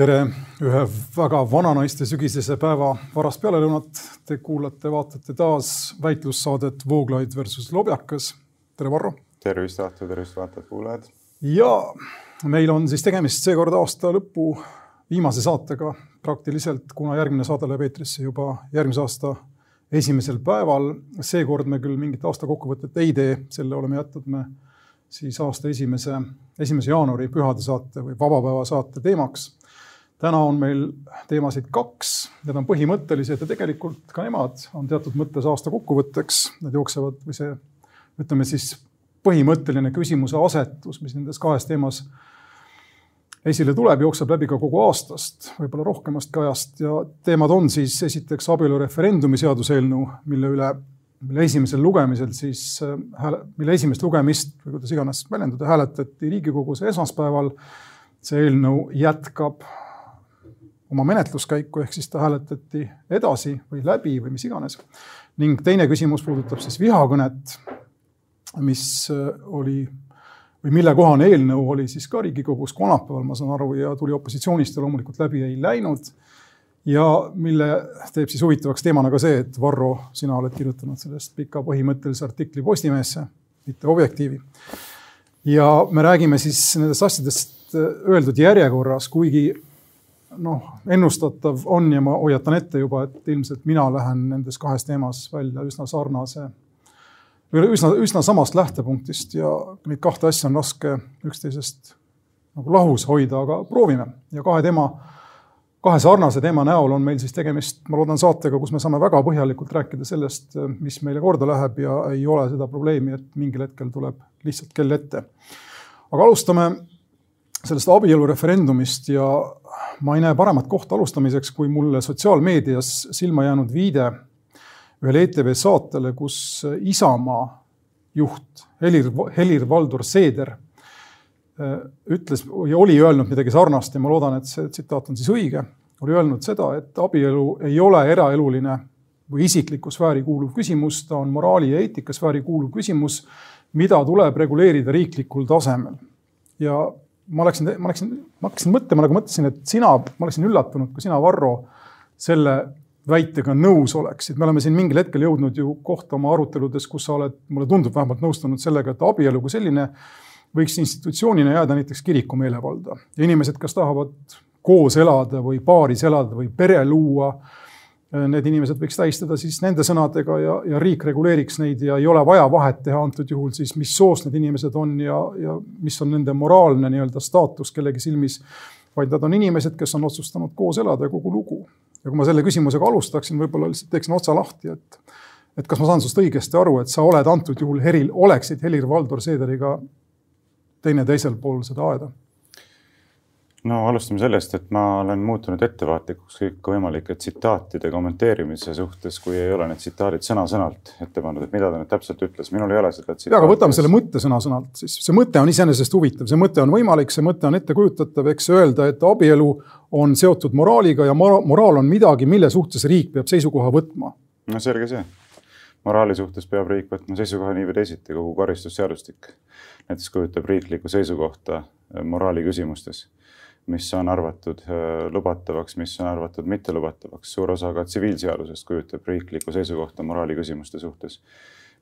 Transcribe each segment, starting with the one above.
tere ühe väga vananaiste sügisese päeva varast pealelõunat. Te kuulate, vaatate taas väitlussaadet Vooglaid versus Lobjakas. tere, Varro. tervist, vaatajad, tervist, vaatajad-kuulajad. ja meil on siis tegemist seekord aasta lõpu viimase saatega praktiliselt, kuna järgmine saade läheb eetrisse juba järgmise aasta esimesel päeval. seekord me küll mingit aasta kokkuvõtet ei tee, selle oleme jätnud me siis aasta esimese, esimese jaanuari pühade saate või vabapäeva saate teemaks täna on meil teemasid kaks, need on põhimõttelised ja tegelikult ka nemad on teatud mõttes aasta kokkuvõtteks. Need jooksevad või see, ütleme siis põhimõtteline küsimuse asetus, mis nendes kahes teemas esile tuleb, jookseb läbi ka kogu aastast, võib-olla rohkemastki ajast ja teemad on siis esiteks abielureferendumi seaduseelnõu, mille üle, mille esimesel lugemisel siis hääle, mille esimest lugemist või kuidas iganes väljenduda, hääletati Riigikogus esmaspäeval. see eelnõu jätkab oma menetluskäiku, ehk siis ta hääletati edasi või läbi või mis iganes. ning teine küsimus puudutab siis vihakõnet, mis äh, oli või millekohane eelnõu oli siis ka Riigikogus kolmapäeval, ma saan aru, ja tuli opositsioonist ja loomulikult läbi ei läinud. ja mille teeb siis huvitavaks teemana ka see, et Varro, sina oled kirjutanud sellest pika põhimõttelise artikli Postimehesse, mitte Objektiivi. ja me räägime siis nendest asjadest äh, öeldud järjekorras, kuigi noh, ennustatav on ja ma hoiatan ette juba, et ilmselt mina lähen nendes kahes teemas välja üsna sarnase või üsna, üsna samast lähtepunktist ja neid kahte asja on raske üksteisest nagu lahus hoida, aga proovime ja kahe teema, kahe sarnase teema näol on meil siis tegemist, ma loodan, saatega, kus me saame väga põhjalikult rääkida sellest, mis meile korda läheb ja ei ole seda probleemi, et mingil hetkel tuleb lihtsalt kell ette. aga alustame sellest abielureferendumist ja ma ei näe paremat kohta alustamiseks, kui mulle sotsiaalmeedias silma jäänud viide ühele ETV saatele, kus Isamaa juht Helir, Helir-Valdor Seeder äh, ütles ja oli öelnud midagi sarnast ja ma loodan, et see tsitaat on siis õige, oli öelnud seda, et abielu ei ole eraeluline või isikliku sfääri kuuluv küsimus, ta on moraali ja eetika sfääri kuuluv küsimus, mida tuleb reguleerida riiklikul tasemel. ja ma läksin, ma läksin, ma hakkasin mõtlema, nagu mõtlesin, et sina, ma oleksin üllatunud, kui sina, Varro, selle väitega nõus oleksid. me oleme siin mingil hetkel jõudnud ju kohta oma aruteludes, kus sa oled, mulle tundub vähemalt nõustunud sellega, et abielu kui selline võiks institutsioonina jääda näiteks kiriku meelevalda ja inimesed, kes tahavad koos elada või paaris elada või pere luua need inimesed võiks tähistada siis nende sõnadega ja, ja riik reguleeriks neid ja ei ole vaja vahet teha antud juhul siis, mis soost need inimesed on ja, ja mis on nende moraalne nii-öelda staatus kellegi silmis. vaid nad on inimesed, kes on otsustanud koos elada ja kogu lugu. ja kui ma selle küsimusega alustaksin, võib-olla lihtsalt teeksin otsa lahti, et, et kas ma saan sinust õigesti aru, et sa oled antud juhul Heril, oleksid Helir-Valdor Seederiga teineteisel pool seda aeda no alustame sellest, et ma olen muutunud ettevaatlikuks kõikvõimalike tsitaatide kommenteerimise suhtes, kui ei ole need tsitaadid sõna-sõnalt ette pandud, et mida ta nüüd täpselt ütles, minul ei ole seda tsitaati. aga võtame selle mõtte sõna-sõnalt, siis. See mõte on iseenesest huvitav, see mõte on võimalik, see mõte on ettekujutatav, eks öelda, et abielu on seotud moraaliga ja moraal on midagi, mille suhtes riik peab seisukoha võtma. no selge see. Moraali suhtes peab riik võtma seisukoha nii või teisiti, kogu karistusseadustik näiteks kujutab riiklikku seisukohta moraali küsimustes mis on arvatud äh, lubatavaks, mis on arvatud mittelubatavaks. suur osa ka tsiviilseadusest kujutab riiklikku seisukohta moraali küsimuste suhtes.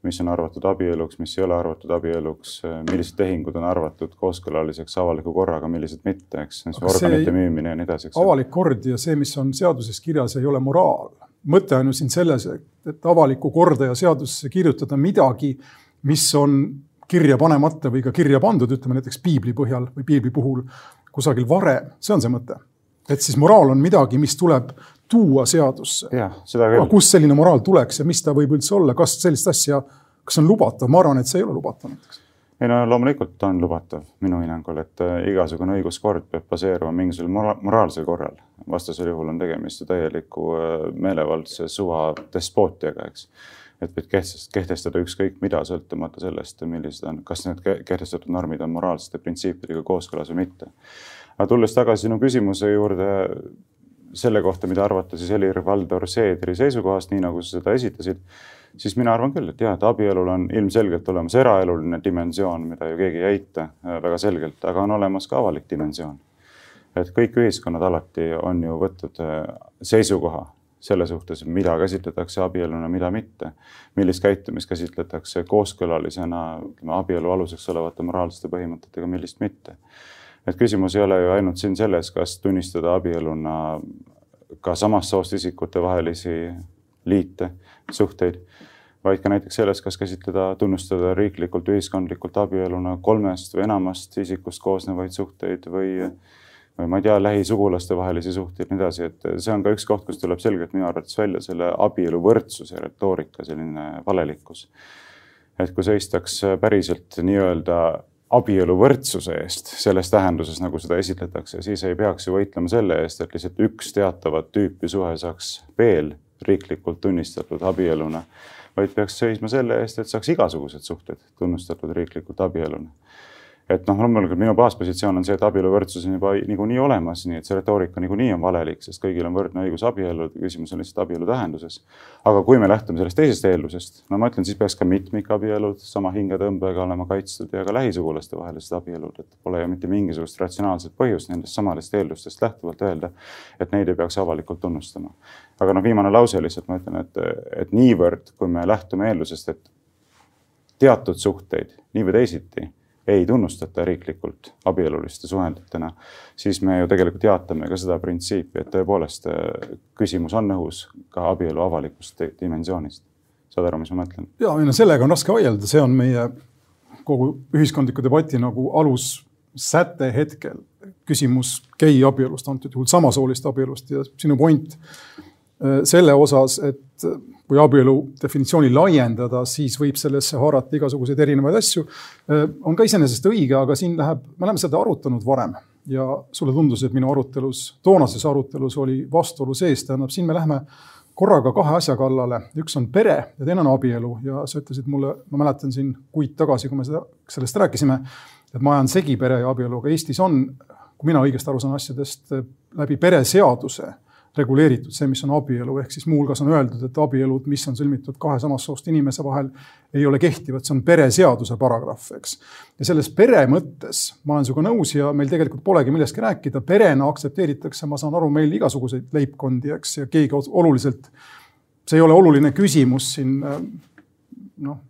mis on arvatud abieluks, mis ei ole arvatud abieluks, äh, millised tehingud on arvatud kooskõlaliseks avaliku korraga, millised mitte, eks. organite müümine ja nii edasi. avalik kord ja see, mis on seaduses kirjas, ei ole moraal. mõte on ju siin selles, et avalikku korda ja seadusesse kirjutada midagi, mis on kirja panemata või ka kirja pandud, ütleme näiteks piibli põhjal või piibli puhul kusagil varem, see on see mõte. et siis moraal on midagi, mis tuleb tuua seadusse. kust selline moraal tuleks ja mis ta võib üldse olla, kas sellist asja, kas on lubatav, ma arvan, et see ei ole lubatav näiteks ei no loomulikult on lubatav minu hinnangul, et äh, igasugune õiguskord peab baseeruma mingisugusel mora moraalsel korral. vastasel juhul on tegemist ju täieliku äh, meelevaldse suva despootiaga, eks et võid kehtestada ükskõik mida, sõltumata sellest, millised on, kas need kehtestatud normid on moraalsete printsiipidega kooskõlas või mitte. aga tulles tagasi sinu küsimuse juurde selle kohta, mida arvata siis Helir-Valdor Seedri seisukohast, nii nagu sa seda esitasid, siis mina arvan küll, et jah, et abielul on ilmselgelt olemas eraeluline dimensioon, mida ju keegi ei eita äh, väga selgelt, aga on olemas ka avalik dimensioon et kõik ühiskonnad alati on ju võtnud äh, seisukoha selle suhtes, mida käsitletakse abieluna, mida mitte. millist käitumist käsitletakse kooskõlalisena, ütleme abielu aluseks olevate moraalsete põhimõtetega, millist mitte. et küsimus ei ole ju ainult siin selles, kas tunnistada abieluna ka samast soost isikute vahelisi liite, suhteid, vaid ka näiteks selles, kas käsitleda, tunnustada riiklikult, ühiskondlikult abieluna kolmest või enamast isikust koosnevaid suhteid või või ma ei tea, lähisugulaste vahelisi suhteid ja nii edasi, et see on ka üks koht, kus tuleb selgelt minu arvates välja selle abieluvõrdsuse retoorika selline valelikkus. et kui seistaks päriselt nii-öelda abieluvõrdsuse eest selles tähenduses, nagu seda esitletakse, siis ei peaks ju võitlema selle eest, et lihtsalt üks teatavat tüüpi suhe saaks veel riiklikult tunnistatud abieluna, vaid peaks seisma selle eest, et saaks igasugused suhted tunnustatud riiklikult abieluna et noh, loomulikult minu baaspositsioon on see, et abieluvõrdsus on juba niikuinii olemas, nii et see retoorika niikuinii on valelik, sest kõigil on võrdne õigus abielluda, küsimus on lihtsalt abielu tähenduses. aga kui me lähtume sellest teisest eeldusest, no ma ütlen, siis peaks ka mitmikabielud sama hingetõmbega olema kaitstud ja ka lähisugulaste vahelised abielud, et pole ju mitte mingisugust ratsionaalset põhjust nendest samadest eeldustest lähtuvalt öelda, et neid ei peaks avalikult tunnustama. aga noh, viimane lause lihtsalt ma ütlen, et, et niivõrd, kui me lähtume eeldusest, et teatud suhteid nii või teisiti ei tunnustata riiklikult abieluliste suhenditena, siis me ju tegelikult jaatame ka seda printsiipi, et tõepoolest äh, küsimus on õhus ka abielu avalikust dimensioonist. saad aru, mis ma mõtlen? ja, ei no sellega on raske vaielda, see on meie kogu ühiskondliku debati nagu alussäte hetkel. küsimus gei abielust, antud juhul samasooliste abielust ja sinu point äh, selle osas, et kui abielu definitsiooni laiendada, siis võib sellesse haarata igasuguseid erinevaid asju. Äh, on ka iseenesest õige, aga siin läheb, me oleme seda arutanud varem. Ja sulle tundus, et minu arutelus, toonases arutelus oli vastuolu sees, tähendab, siin me läheme korraga kahe asja kallale, üks on pere ja teine on abielu. Ja sa ütlesid mulle, ma mäletan siin kuid tagasi, kui me seda, sellest rääkisime, et ma ajan segi pere ja abielu, aga Eestis on, kui mina õigesti aru saan asjadest, läbi pereseaduse reguleeritud see, mis on abielu, ehk siis muuhulgas on öeldud, et abielud, mis on sõlmitud kahe samast soost inimese vahel, ei ole kehtivad, see on pereseaduse paragrahv, eks. ja selles pere mõttes ma olen sinuga nõus ja meil tegelikult polegi millestki rääkida, perena aktsepteeritakse, ma saan aru, meil igasuguseid leibkondi, eks, ja keegi oluliselt, see ei ole oluline küsimus siin. noh,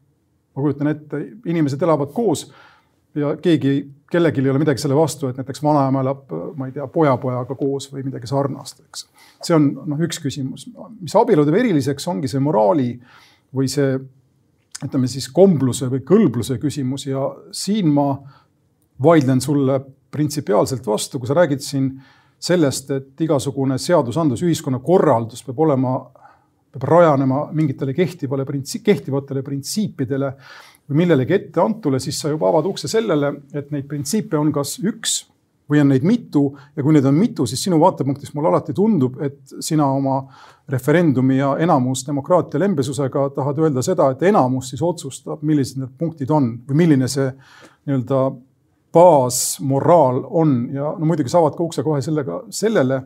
ma kujutan ette, inimesed elavad koos ja keegi, kellelgi ei ole midagi selle vastu, et näiteks vanaema elab, ma ei tea, pojapojaga koos või midagi sarnast, eks. see on noh, üks küsimus, mis abielu teeb eriliseks, ongi see moraali või see ütleme siis kombluse või kõlbluse küsimus ja siin ma vaidlen sulle printsipiaalselt vastu, kui sa räägid siin sellest, et igasugune seadusandlus, ühiskonnakorraldus peab olema, peab rajanema mingitele kehtivale printsi-, kehtivatele printsiipidele või millelegi etteantule, siis sa juba avad ukse sellele, et neid printsiipe on kas üks või on neid mitu. Ja kui neid on mitu, siis sinu vaatepunktist mulle alati tundub, et sina oma referendumi ja enamusdemokraatia lembesusega tahad öelda seda, et enamus siis otsustab, millised need punktid on või milline see nii-öelda baasmoraal on. Ja no muidugi sa avad ka ukse kohe sellega, sellele,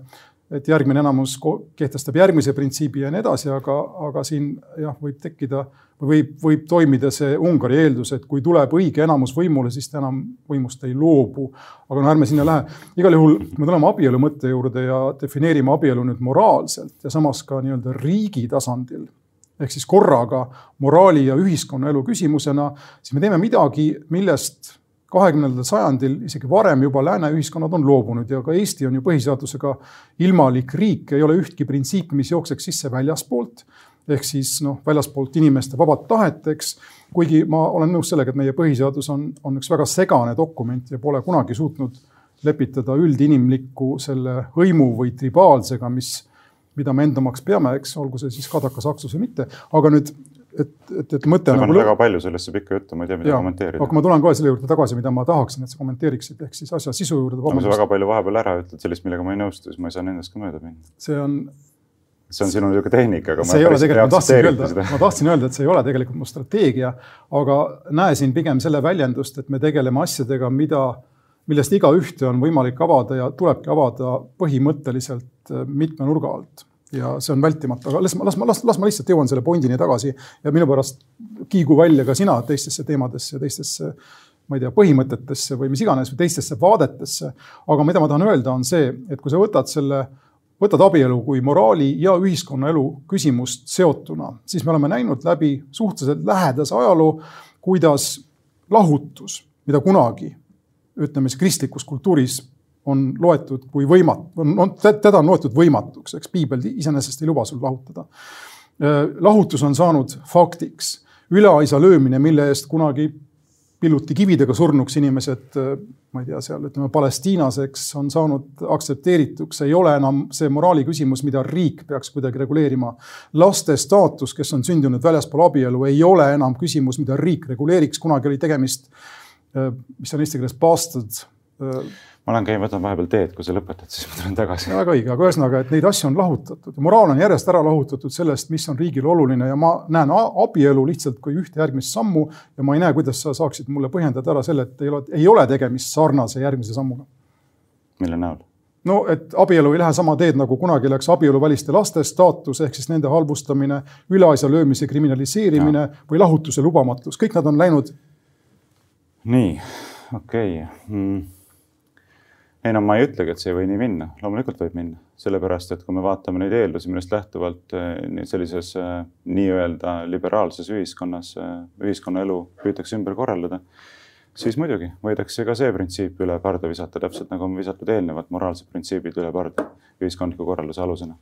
et järgmine enamus kehtestab järgmise printsiibi ja nii edasi, aga, aga siin jah, võib tekkida või võib, võib toimida see Ungari eeldus, et kui tuleb õige enamus võimule, siis ta enam võimust ei loobu. aga no ärme sinna lähe. igal juhul me tuleme abielu mõtte juurde ja defineerime abielu nüüd moraalselt ja samas ka nii-öelda riigi tasandil ehk siis korraga moraali ja ühiskonnaelu küsimusena, siis me teeme midagi, millest kahekümnendal sajandil, isegi varem juba lääne ühiskonnad on loobunud ja ka Eesti on ju põhiseadusega ilmalik riik, ei ole ühtki printsiipi, mis jookseks sisse väljaspoolt. ehk siis noh, väljaspoolt inimeste vabat tahet, eks. kuigi ma olen nõus sellega, et meie põhiseadus on, on üks väga segane dokument ja pole kunagi suutnud lepitada üldinimlikku selle hõimu või tribaalsega, mis, mida me enda omaks peame, eks, olgu see siis kadakas aksus või mitte. aga nüüd et, et, et mõte. on nagu... väga palju sellesse pikka juttu, ma ei tea, mida ja, kommenteerida. aga ma tulen kohe selle juurde tagasi, mida ma tahaksin, et sa kommenteeriksid, ehk siis asja sisu juurde. kui sa väga palju vahepeal ära ütled sellist, millega ma ei nõustu, siis ma ei saa nendest ka mööda minna. see on. see on sinu niisugune tehnika, aga. see ei ole tegelikult, ma tahtsin öelda, ma tahtsin öelda, et see ei ole tegelikult mu strateegia, aga näe siin pigem selle väljendust, et me tegeleme asjadega, mida, millest igaühte on võimalik avada ja tulebki avada põhimõtteliselt mitme nurga alt ja see on vältimatu, aga las ma, las ma, las, las ma lihtsalt jõuan selle pointini tagasi ja minu pärast kiigu välja ka sina teistesse teemadesse ja teistesse ma ei tea, põhimõtetesse või mis iganes või teistesse vaadetesse. aga mida ma tahan öelda, on see, et kui sa võtad selle, võtad abielu kui moraali ja ühiskonnaelu küsimust seotuna, siis me oleme näinud läbi suhteliselt lähedase ajaloo, kuidas lahutus, mida kunagi ütleme siis kristlikus kultuuris on loetud kui võimatu, on, teda on loetud võimatuks, eks piibel iseenesest ei luba sul lahutada. Äh, lahutus on saanud faktiks, üleaisa löömine, mille eest kunagi pilluti kividega surnuks inimesed, äh, ma ei tea, seal ütleme Palestiinas, eks, on saanud aktsepteerituks, ei ole enam see moraali küsimus, mida riik peaks kuidagi reguleerima. laste staatus, kes on sündinud väljaspool abielu, ei ole enam küsimus, mida riik reguleeriks, kunagi oli tegemist, äh, mis on eesti keeles bastard ma olen käinud, võtan vahepeal teed, kui sa lõpetad, siis ma tulen tagasi. väga õige, aga ühesõnaga, et neid asju on lahutatud. moraal on järjest ära lahutatud sellest, mis on riigile oluline ja ma näen abielu lihtsalt kui ühte järgmist sammu ja ma ei näe, kuidas sa saaksid mulle põhjendada ära selle, et ei ole, ei ole tegemist sarnase järgmise sammuga. mille näol? no et abielu ei lähe sama teed, nagu kunagi läks abieluväliste laste staatus ehk siis nende halvustamine, üleasja löömise kriminaliseerimine ja. või lahutuse lubamatus, kõik nad on läinud. nii, okei okay. mm ei no ma ei ütlegi, et see ei või nii minna, loomulikult võib minna, sellepärast et kui me vaatame neid eeldusi, millest lähtuvalt eh, sellises eh, nii-öelda liberaalses ühiskonnas eh, ühiskonnaelu püütakse ümber korraldada, siis muidugi võidakse ka see printsiip üle parda visata, täpselt nagu on visatud eelnevad moraalsed printsiibid üle parda ühiskondliku korralduse alusena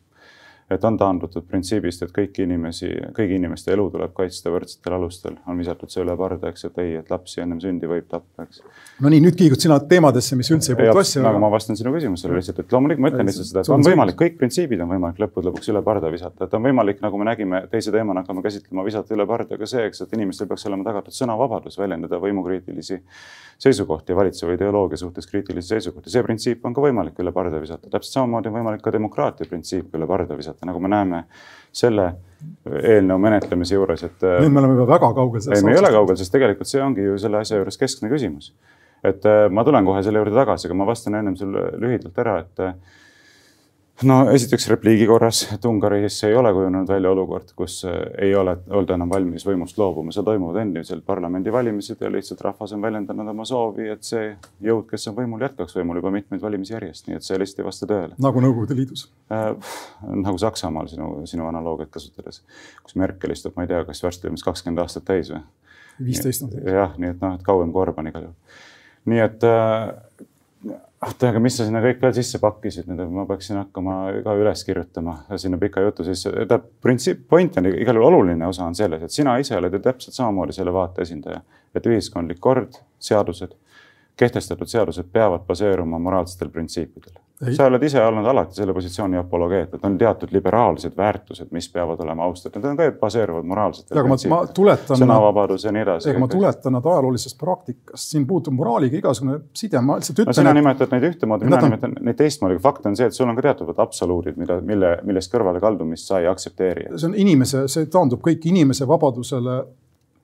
et on taandutud printsiibist, et kõiki inimesi, kõigi inimeste elu tuleb kaitsta võrdsetel alustel, on visatud see üle parda, eks, et ei, et lapsi ennem sündi võib tappa, eks. no nii, nüüd kiigud sina teemadesse, mis üldse ei puutu asja. aga ma vastan sinu küsimusele lihtsalt, et loomulikult ma ütlen lihtsalt seda, et on võimalik, kõik printsiibid on võimalik lõppude lõpuks üle parda visata, et on võimalik, nagu me nägime, teise teemana hakkame käsitlema, visata üle parda ka see, eks, et inimestel peaks olema tagatud sõnavabadus väljendada võimukriitilisi seisukohti valitseva ideoloogia suhtes kriitilisi seisukohti. see printsiip on ka võimalik üle parda visata, täpselt samamoodi on võimalik ka demokraatia printsiip üle parda visata, nagu me näeme selle eelnõu menetlemise juures, et. nüüd me oleme juba väga kaugel ei, me ei ole kaugel, sest tegelikult see ongi ju selle asja juures keskne küsimus. et äh, ma tulen kohe selle juurde tagasi, aga ma vastan ennem sulle lühidalt ära, et äh, no esiteks repliigi korras, et Ungaris ei ole kujunenud välja olukord, kus äh, ei ole, olda enam valmis võimust loobuma, seal toimuvad endiselt parlamendivalimised ja lihtsalt rahvas on väljendanud oma soovi, et see jõud, kes on võimul, jätkaks võimul juba mitmeid valimisi järjest, nii et see lihtsalt ei vasta tõele. nagu Nõukogude Liidus äh,? nagu Saksamaal sinu, sinu analoogiat kasutades, kus Merkel istub, ma ei tea, kas varsti on vist kakskümmend aastat täis või? viisteist on täis. jah, nii et noh, et kauem kui Orban igal juhul. nii et äh, oota, aga mis sa sinna kõik veel sisse pakkisid, nüüd ma peaksin hakkama ka üles kirjutama sinna pika jutu sisse. tähendab, printsiip, point on igal juhul oluline osa on selles, et sina ise oled ju täpselt samamoodi selle vaate esindaja, et ühiskondlik kord, seadused, kehtestatud seadused peavad baseeruma moraalsetel printsiipidel sa oled ise olnud alati selle positsiooni apologeet, et on teatud liberaalsed väärtused, mis peavad olema austatud, need on ka baseeruvad moraalsetel. aga ma, ma tuletan. sõnavabadus ja nii edasi. ega ma tuletan nad ajaloolisest praktikast, siin puutub moraaliga igasugune side, ma lihtsalt ütlen. no sina et... nimetad neid ühtemoodi, mina on... nimetan neid teistmoodi, fakt on see, et sul on ka teatavad absoluudid, mida, mille, millest kõrvale kaldumist sa ei aktsepteeri. see on inimese, see taandub kõik inimese vabadusele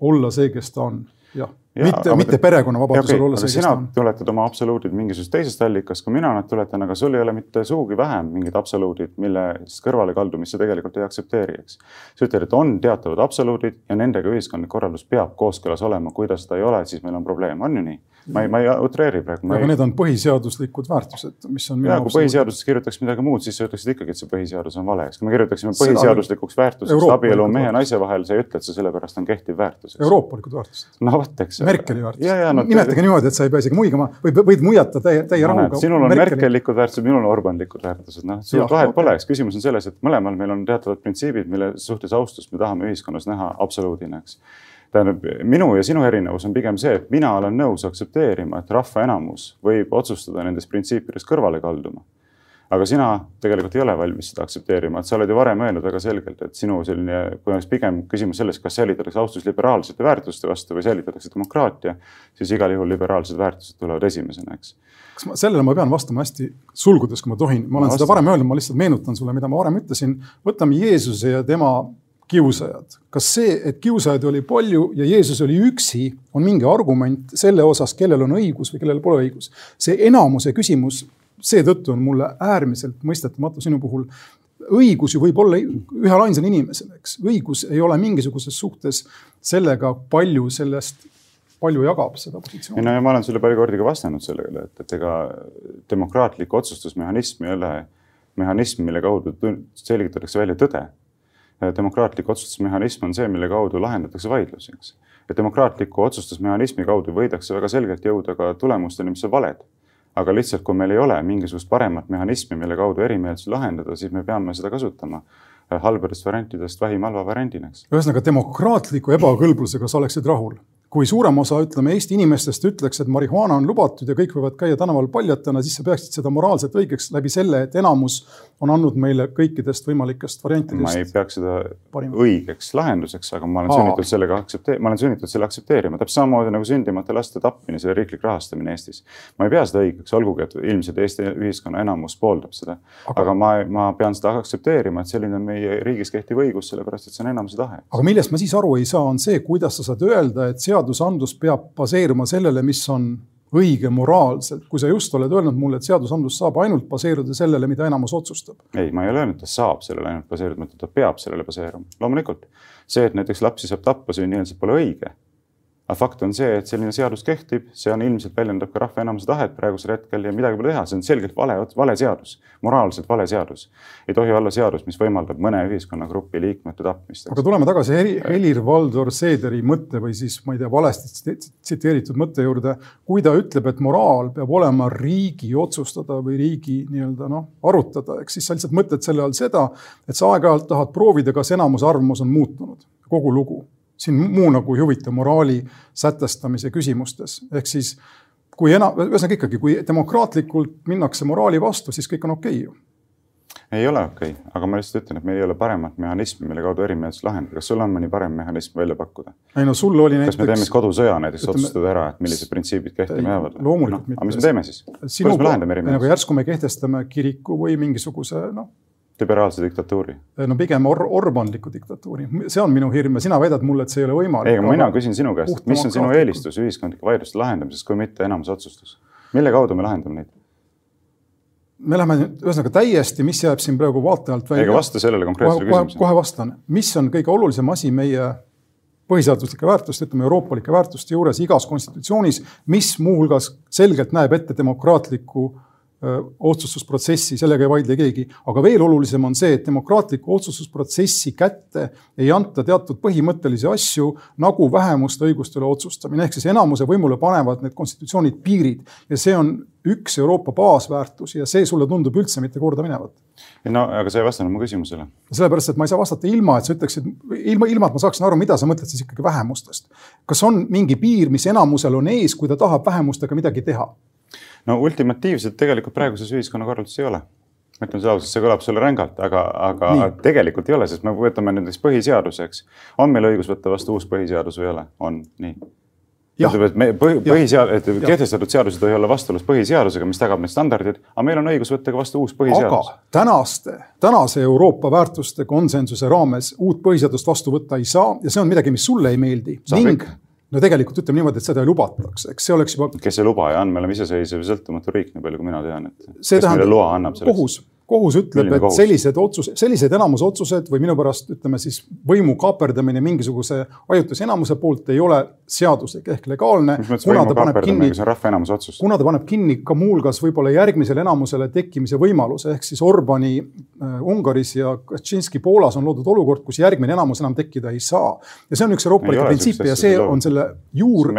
olla see, kes ta on jah Ja, mitte, mitte perekonnavabadusel okay, kes ta on. tuletad oma absoluudid mingisugusest teisest allikast, kui mina nad tuletan, aga sul ei ole mitte sugugi vähem mingid absoluudid, mille kõrvalekaldumist sa tegelikult ei aktsepteeri, eks. sa ütled, et on teatavad absoluudid ja nendega ühiskondlik korraldus peab kooskõlas olema, kui ta seda ei ole, siis meil on probleem, on ju nii? ma ei, ma ei utreeri praegu. aga ei... need on põhiseaduslikud väärtused, mis on. ja kui põhiseaduses kirjutaks midagi muud, siis sa ütleksid ikkagi, et see põhiseadus on vale, eks. kui me kirjutaksime põhiseaduslikuks väärtuseks abielu mehe ja naise vahel, sa ei ütle, et see sellepärast on kehtiv väärtus. euroopalikud väärtused. no vot, eks. Merkeli väärtused. No, nimetage niimoodi, et sa ei pea isegi muigama või võid muiata täie, täie rahuga. sinul on Merkeli... Merkelikud väärtused, minul on Orbanlikud väärtused, noh, sul vahet pole, eks. küsimus on selles, et mõlemal meil on teatavad printsiibid, mille suhtes austust me tahame ühiskonnas näha absoluudina, eks tähendab, minu ja sinu erinevus on pigem see, et mina olen nõus aktsepteerima, et rahva enamus võib otsustada nendest printsiipidest kõrvale kalduma. Aga sina tegelikult ei ole valmis seda aktsepteerima, et sa oled ju varem öelnud väga selgelt, et sinu selline, kui oleks pigem küsimus selles, kas säilitatakse austus liberaalsete väärtuste vastu või säilitatakse demokraatia, siis igal juhul liberaalsed väärtused tulevad esimesena, eks kas ma, sellele ma pean vastama hästi sulgudes, kui ma tohin, ma olen ma seda varem öelnud, ma lihtsalt meenutan sulle, mida ma varem ütlesin. võtame Jeesuse ja tema kiusajad. kas see, et kiusajaid oli palju ja Jeesus oli üksi, on mingi argument selle osas, kellel on õigus või kellel pole õigus? see enamuse küsimus, seetõttu on mulle äärmiselt mõistetamatu sinu puhul. õigus ju võib olla ühel ainsal inimesel, eks. õigus ei ole mingisuguses suhtes sellega, palju sellest palju jagab seda positsiooni. no ja ma olen sulle palju kordi ka vastanud sellele, et, et ega demokraatlik otsustusmehhanism ei ole mehhanism, mille kaudu selgitatakse välja tõde. demokraatlik otsustusmehhanism on see, mille kaudu lahendatakse vaidlusi, eks. ja demokraatliku otsustusmehhanismi kaudu võidakse väga selgelt jõuda ka tulemusteni, mis on valed. Aga lihtsalt, kui meil ei ole mingisugust paremat mehhanismi, mille kaudu erimeelsusi lahendada, siis me peame seda kasutama halbadest variantidest vähim halva variandina, eks. ühesõnaga demokraatliku ebakõlblusega sa oleksid rahul? Kui suurem osa, ütleme Eesti inimestest ütleks, et marihuaana on lubatud ja kõik võivad käia tänaval paljatena, siis sa peaksid seda moraalselt õigeks läbi selle, et enamus on andnud meile kõikidest võimalikest variantidest. ma ei peaks seda parima. õigeks lahenduseks, aga ma olen Aa. sunnitud sellega aktsepteerima, ma olen sunnitud selle aktsepteerima, täpselt samamoodi nagu sündimata laste tapmine, selle riiklik rahastamine Eestis. ma ei pea seda õigeks, olgugi et ilmselt Eesti ühiskonna enamus pooldab seda. aga, ma, ma pean seda aktsepteerima, et selline on meie riigis kehtiv õigus, sellepärast et see on enamuse tahe. aga millest ma siis aru ei saa, on see, kuidas sa saad öelda, et seadus seadusandlus peab baseeruma sellele, mis on õige moraalselt, kui sa just oled öelnud mulle, et seadusandlus saab ainult baseeruda sellele, mida enamus otsustab. ei, ma ei ole öelnud, et ta saab sellele ainult baseeruda, ma ütlen, ta peab sellele baseeruma, loomulikult. see, et näiteks lapsi saab tappa sünnieelselt, pole õige aga fakt on see, et selline seadus kehtib, see on ilmselt väljendab ka rahva enamuse tahet praegusel hetkel ja midagi pole teha, see on selgelt vale, vale seadus, moraalselt vale seadus. ei tohi olla seadus, mis võimaldab mõne ühiskonnagrupi liikmete tapmist. aga tuleme tagasi Helir-Valdor Seederi mõtte või siis ma ei tea, valesti tsiteeritud mõtte juurde, kui ta ütleb, et moraal peab olema riigi otsustada või riigi nii-öelda noh, arutada, eks siis sa lihtsalt mõtled selle all seda, et sa aeg-ajalt tahad proovida, kas enamuse arvamus on muutunud, kogu lugu siin muu nagu ei huvita moraali sätestamise küsimustes, ehk siis kui enam, ühesõnaga ikkagi, kui demokraatlikult minnakse moraali vastu, siis kõik on okei okay ju ei ole okei okay., aga ma lihtsalt ütlen, et meil ei ole paremat mehhanismi, mille kaudu erimeelsusi lahendada. kas sul on mõni parem mehhanism välja pakkuda? ei no sul oli näiteks. kas me teeme kodusõja näiteks, ütleme... otsustada ära, et millised printsiibid kehtima jäävad? loomulikult no, mitte. aga mis me teeme siis? kuidas me lahendame erimeelsusi? järsku me kehtestame kiriku või mingisuguse noh liberaalse diktatuuri? no pigem or orbanliku diktatuuri, see on minu hirm ja sina väidad mulle, et see ei ole võimalik. ei, aga mina küsin sinu käest, mis on sinu eelistus ühiskondlike vaidluste lahendamises, kui mitte enamuse otsustus? mille kaudu me lahendame neid? me läheme nüüd ühesõnaga täiesti, mis jääb siin praegu vaate alt välja. ega vasta sellele konkreetsele küsimusele. kohe vastan, mis on kõige olulisem asi meie põhiseaduslike väärtuste, ütleme euroopalike väärtuste juures igas konstitutsioonis, mis muuhulgas selgelt näeb ette demokraatliku otsustusprotsessi, sellega ei vaidle keegi, aga veel olulisem on see, et demokraatliku otsustusprotsessi kätte ei anta teatud põhimõttelisi asju nagu vähemuste õiguste üle otsustamine, ehk siis enamuse võimule panevad need konstitutsioonid piirid ja see on üks Euroopa baasväärtusi ja see sulle tundub üldse mitte korda minevat. no aga sa ei vastanud mu küsimusele. sellepärast, et ma ei saa vastata ilma, et sa ütleksid, ilma, ilma, et ma saaksin aru, mida sa mõtled siis ikkagi vähemustest. kas on mingi piir, mis enamusel on ees, kui ta tahab vähemustega midagi teha? No ultimatiivselt tegelikult praeguses ühiskonnakorralduses ei ole. ma ütlen sulle ausalt, see kõlab sulle rängalt, aga, aga Nii. tegelikult ei ole, sest me võtame näiteks põhiseaduse, eks. on meil õigus võtta vastu uus põhiseadus või ei ole? on, nii ütleb, et me põhi, põhisead-, et kehtestatud seadus ei olla vastuolus põhiseadusega, mis tagab need standardid, aga meil on õigus võtta ka vastu uus põhiseadus. aga tänaste, tänase Euroopa väärtuste konsensuse raames uut põhiseadust vastu võtta ei saa ja see on midagi, mis sulle ei meeldi. ning ikka no tegelikult ütleme niimoodi, et seda ei lubataks, eks see oleks juba. kes see lubaja on, me oleme iseseisev ja sõltumatu riik, nii palju kui mina tean, et. kes meile loa annab selleks? kohus kohus ütleb, et kohus? sellised otsused, sellised enamusotsused või minu pärast ütleme siis võimu kaaperdamine mingisuguse ajutise enamuse poolt ei ole seaduslik ehk legaalne. kuna ta paneb kinni, kuna ta paneb kinni ka muuhulgas võib-olla järgmisele enamusele tekkimise võimaluse ehk siis Orbani äh, Ungaris ja Kaczynski Poolas on loodud olukord, kus järgmine enamus enam tekkida ei saa. ja see on üks euroopalikke printsiipe ja see on selle juur,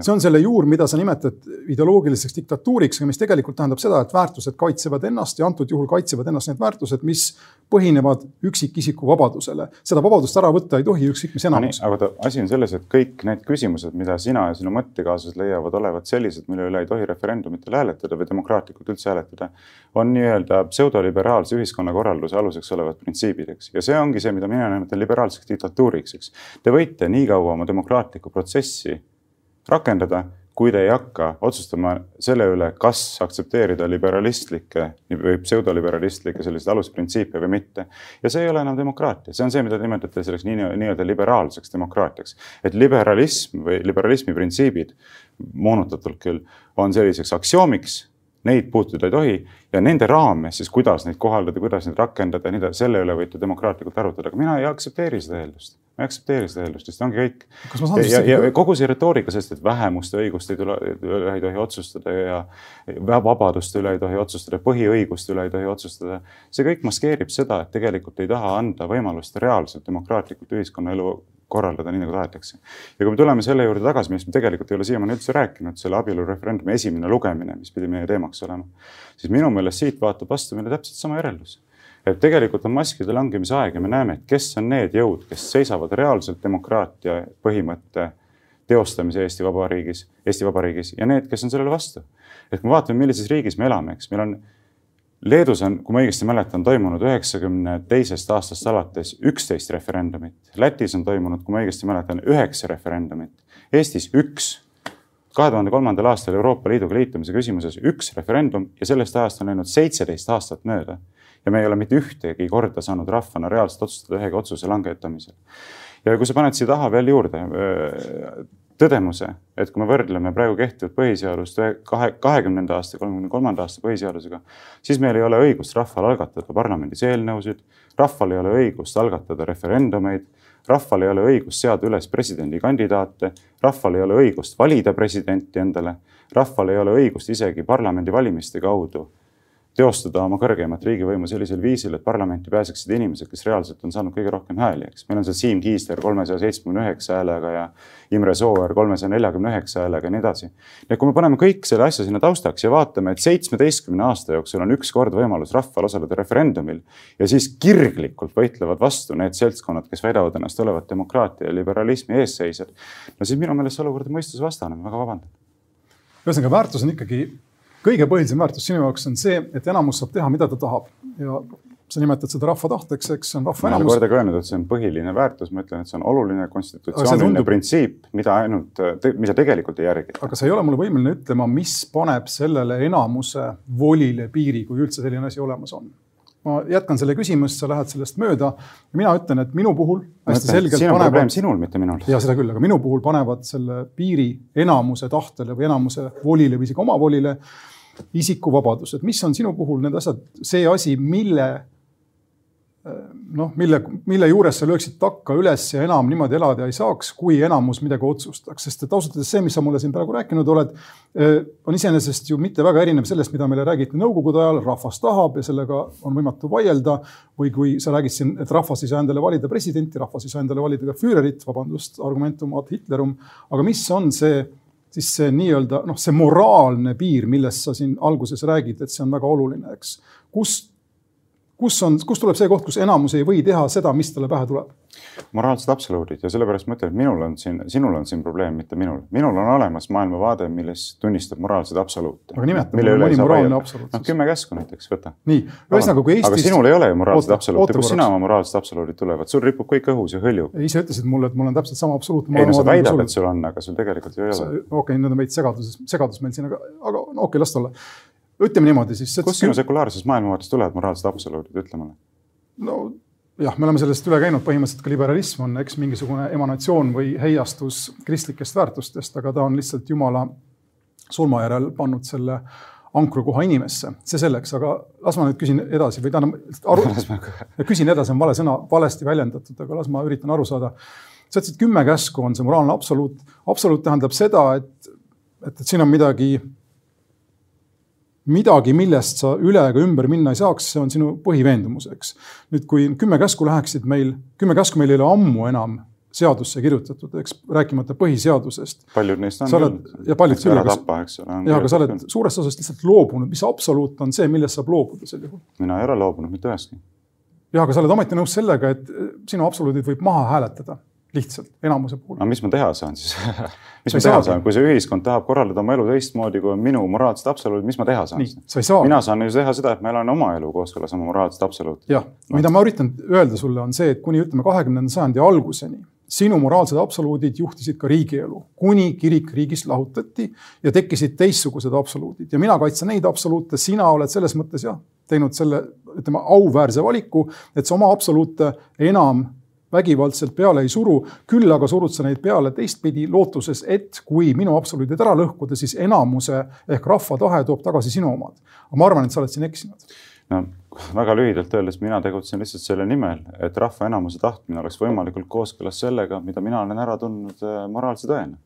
see on selle juur, mida sa nimetad ideoloogiliseks diktatuuriks, mis tegelikult tähendab seda, et väärtused kaitsevad ennast ja antud juhul kaitsevad kaitsevad ennast need väärtused, mis põhinevad üksikisiku vabadusele. seda vabadust ära võtta ei tohi ükskõik mis enamus. aga vaata, asi on selles, et kõik need küsimused, mida sina ja sinu mõttekaaslased leiavad olevat sellised, mille üle ei tohi referendumitel hääletada või demokraatlikult üldse hääletada, on nii-öelda pseudoliberaalse ühiskonnakorralduse aluseks olevad printsiibid, eks. ja see ongi see, mida mina nimetan liberaalseks diktatuuriks, eks. Te võite nii kaua oma demokraatlikku protsessi rakendada kui te ei hakka otsustama selle üle, kas aktsepteerida liberalistlikke või pseudoliberalistlikke selliseid alusprintsiipe või mitte. ja see ei ole enam demokraatia, see on see, mida te nimetate selleks nii-öelda nii liberaalseks demokraatiaks. et liberalism või liberalismi printsiibid, moonutatult küll, on selliseks aksioomiks neid puutuda ei tohi ja nende raames siis, kuidas neid kohaldada, kuidas neid rakendada ja nii edasi, selle üle võite demokraatlikult arutada, aga mina ei aktsepteeri seda eeldust ma ei aktsepteeri seda eeldust, sest ongi kõik. ja, ja, kogu see retoorika sellest, et vähemuste õiguste ei tule, üle ei tohi otsustada ja vabaduste üle ei tohi otsustada, põhiõiguste üle ei tohi otsustada. see kõik maskeerib seda, et tegelikult ei taha anda võimalust reaalselt demokraatlikult ühiskonnaelu korraldada nii, nagu tahetakse. ja kui me tuleme selle juurde tagasi, millest me tegelikult ei ole siiamaani üldse rääkinud, selle abielureferendumi esimene lugemine, mis pidi meie teemaks olema, siis minu meelest siit vaatab vastu meile täpselt sama järeldus et tegelikult on maskide langemise aeg ja me näeme, et kes on need jõud, kes seisavad reaalselt demokraatia põhimõtte teostamise Eesti Vabariigis, Eesti Vabariigis ja need, kes on sellele vastu. et kui me vaatame, millises riigis me elame, eks meil on Leedus on, kui ma õigesti mäletan, toimunud üheksakümne teisest aastast alates üksteist referendumit. Lätis on toimunud, kui ma õigesti mäletan, üheksa referendumit. Eestis üks. kahe tuhande kolmandal aastal Euroopa Liiduga liitumise küsimuses üks referendum ja sellest ajast on läinud seitseteist aastat mööda. Ja me ei ole mitte ühtegi korda saanud rahvana reaalselt otsustada ühegi otsuse langetamisel. ja kui sa paned siia taha veel juurde tõdemuse, et kui me võrdleme praegu kehtivat põhiseadust kahe, kahekümnenda aasta, kolmekümne kolmanda aasta põhiseadusega, siis meil ei ole õigust rahval algatada parlamendis eelnõusid, rahval ei ole õigust algatada referendumeid, rahval ei ole õigust seada üles presidendikandidaate, rahval ei ole õigust valida presidenti endale, rahval ei ole õigust isegi parlamendivalimiste kaudu teostada oma kõrgeimat riigivõimu sellisel viisil, et parlamenti pääseksid inimesed, kes reaalselt on saanud kõige rohkem hääli, eks. meil on seal Siim Kiisler kolmesaja seitsmekümne üheksa häälega ja Imre Sooäär kolmesaja neljakümne üheksa häälega ja nii edasi. ja kui me paneme kõik selle asja sinna taustaks ja vaatame, et seitsmeteistkümne aasta jooksul on üks kord võimalus rahval osaleda referendumil ja siis kirglikult võitlevad vastu need seltskonnad, kes väidavad ennast olevat demokraatia ja liberalismi eesseisjad, no siis minu meelest see olukord on mõistusvastane, ma väga vabandan. ühesõnaga, väärtus on ikkagi kõige põhilisem väärtus sinu jaoks on see, et enamus saab teha, mida ta tahab ja sa nimetad seda rahva tahteks, eks see on rahva enamus. ma ei ole kordagi öelnud, et see on põhiline väärtus, ma ütlen, et see on oluline konstitutsiooniline tundub... printsiip, mida ainult, mida tegelikult ei järgita. aga sa ei ole mulle võimeline ütlema, mis paneb sellele enamuse volile piiri, kui üldse selline asi olemas on ma jätkan selle küsimust, sa lähed sellest mööda. mina ütlen, et minu puhul hästi selgelt siin on panevad, probleem sinul, mitte minul. ja seda küll, aga minu puhul panevad selle piiri enamuse tahtele või enamuse volile või isegi omavolile isikuvabadused, mis on sinu puhul need asjad, see asi, mille noh, mille, mille juures sa lööksid takka üles ja enam niimoodi elada ei saaks, kui enamus midagi otsustaks, sest et ausalt öeldes see, mis sa mulle siin praegu rääkinud oled, eh, on iseenesest ju mitte väga erinev sellest, mida meile räägiti nõukogude ajal, rahvas tahab ja sellega on võimatu vaielda. või kui sa räägid siin, et rahvas ei saa endale valida presidenti, rahvas ei saa endale valida ka Führerit, vabandust, argumentum ad Hitlerum. aga mis on see siis see nii-öelda noh, see moraalne piir, millest sa siin alguses räägid, et see on väga oluline, eks. kus, kus on, kust tuleb see koht, kus enamus ei või teha seda, mis talle pähe tuleb? moraalsed absoluudid ja sellepärast ma ütlen, et minul on siin, sinul on siin probleem, mitte minul. minul on olemas maailmavaade, milles tunnistab moraalseid absoluute. aga nimeta mulle mõni moraalne absoluut. noh, kümme käsku näiteks, võta. nii, ühesõnaga kui Eestis. aga sinul ei ole ju moraalseid absoluute, kust sina oma moraalsed absoluudid tulevad, sul ripub kõik õhus ja hõljub. ise ütlesid mulle, et mul on täpselt sama absoluutne. ei no sa väidad, et sul on, aga sul tegelikult ju ei ole. okei okay,, nüüd on veits segaduses, segadus meil siin, aga, aga okei okay,, las ta olla. Ütleme niimoodi siis. kust sinu sekulaarses maailmavaates tulevad moraalsed absoluudid, ütle mulle. no jah, me oleme sellest üle käinud, põhimõtteliselt ka liberalism on eks mingisugune emanatsioon või heiastus kristlikest väärtustest, aga ta on lihtsalt Jumala surma järel pannud selle ankrukoha inimesse, see selleks, aga las ma nüüd küsin edasi või tähendab aru, küsin edasi on vale sõna, valesti väljendatud, aga las ma üritan aru saada. sa ütlesid kümme käsku on see moraalne absoluut, absoluut tähendab seda, et, et, et siin on midagi midagi, millest sa üle ega ümber minna ei saaks, see on sinu põhiveendumus, eks. nüüd, kui kümme käsku läheksid meil, kümme käsku meil ei ole ammu enam seadusse kirjutatud, eks rääkimata põhiseadusest. paljud neist on küll. ja paljud küll. ole. jah, aga sa oled suurest osast lihtsalt loobunud, mis absoluut on see, millest saab loobuda sel juhul? mina ei ole loobunud mitte ühestki. jah, aga sa oled ometi nõus sellega, et sinu absoluudid võib maha hääletada lihtsalt enamuse puhul. no mis ma teha saan siis mis ma teha saan, kui see ühiskond tahab korraldada oma elu teistmoodi, kui on minu moraalsed absoluudid, mis ma teha saan? mina saan ju teha seda, et ma elan oma elu kooskõlas oma moraalsete absoluutidega. jah, mida ma üritan öelda sulle, on see, et kuni ütleme kahekümnenda sajandi alguseni sinu moraalsed absoluudid juhtisid ka riigielu, kuni kirik riigist lahutati ja tekkisid teistsugused absoluudid. Ja mina kaitsen neid absoluute, sina oled selles mõttes jah, teinud selle, ütleme auväärse valiku, et sa oma absoluute enam vägivaldselt peale ei suru, küll aga surud sa neid peale teistpidi lootuses, et kui minu absoluudid ära lõhkuda, siis enamuse ehk rahva tahe toob tagasi sinu omad. aga ma arvan, et sa oled siin eksinud no väga lühidalt öeldes, mina tegutsen lihtsalt selle nimel, et rahva enamuse tahtmine oleks võimalikult kooskõlas sellega, mida mina olen ära tundnud äh, moraalse tõena.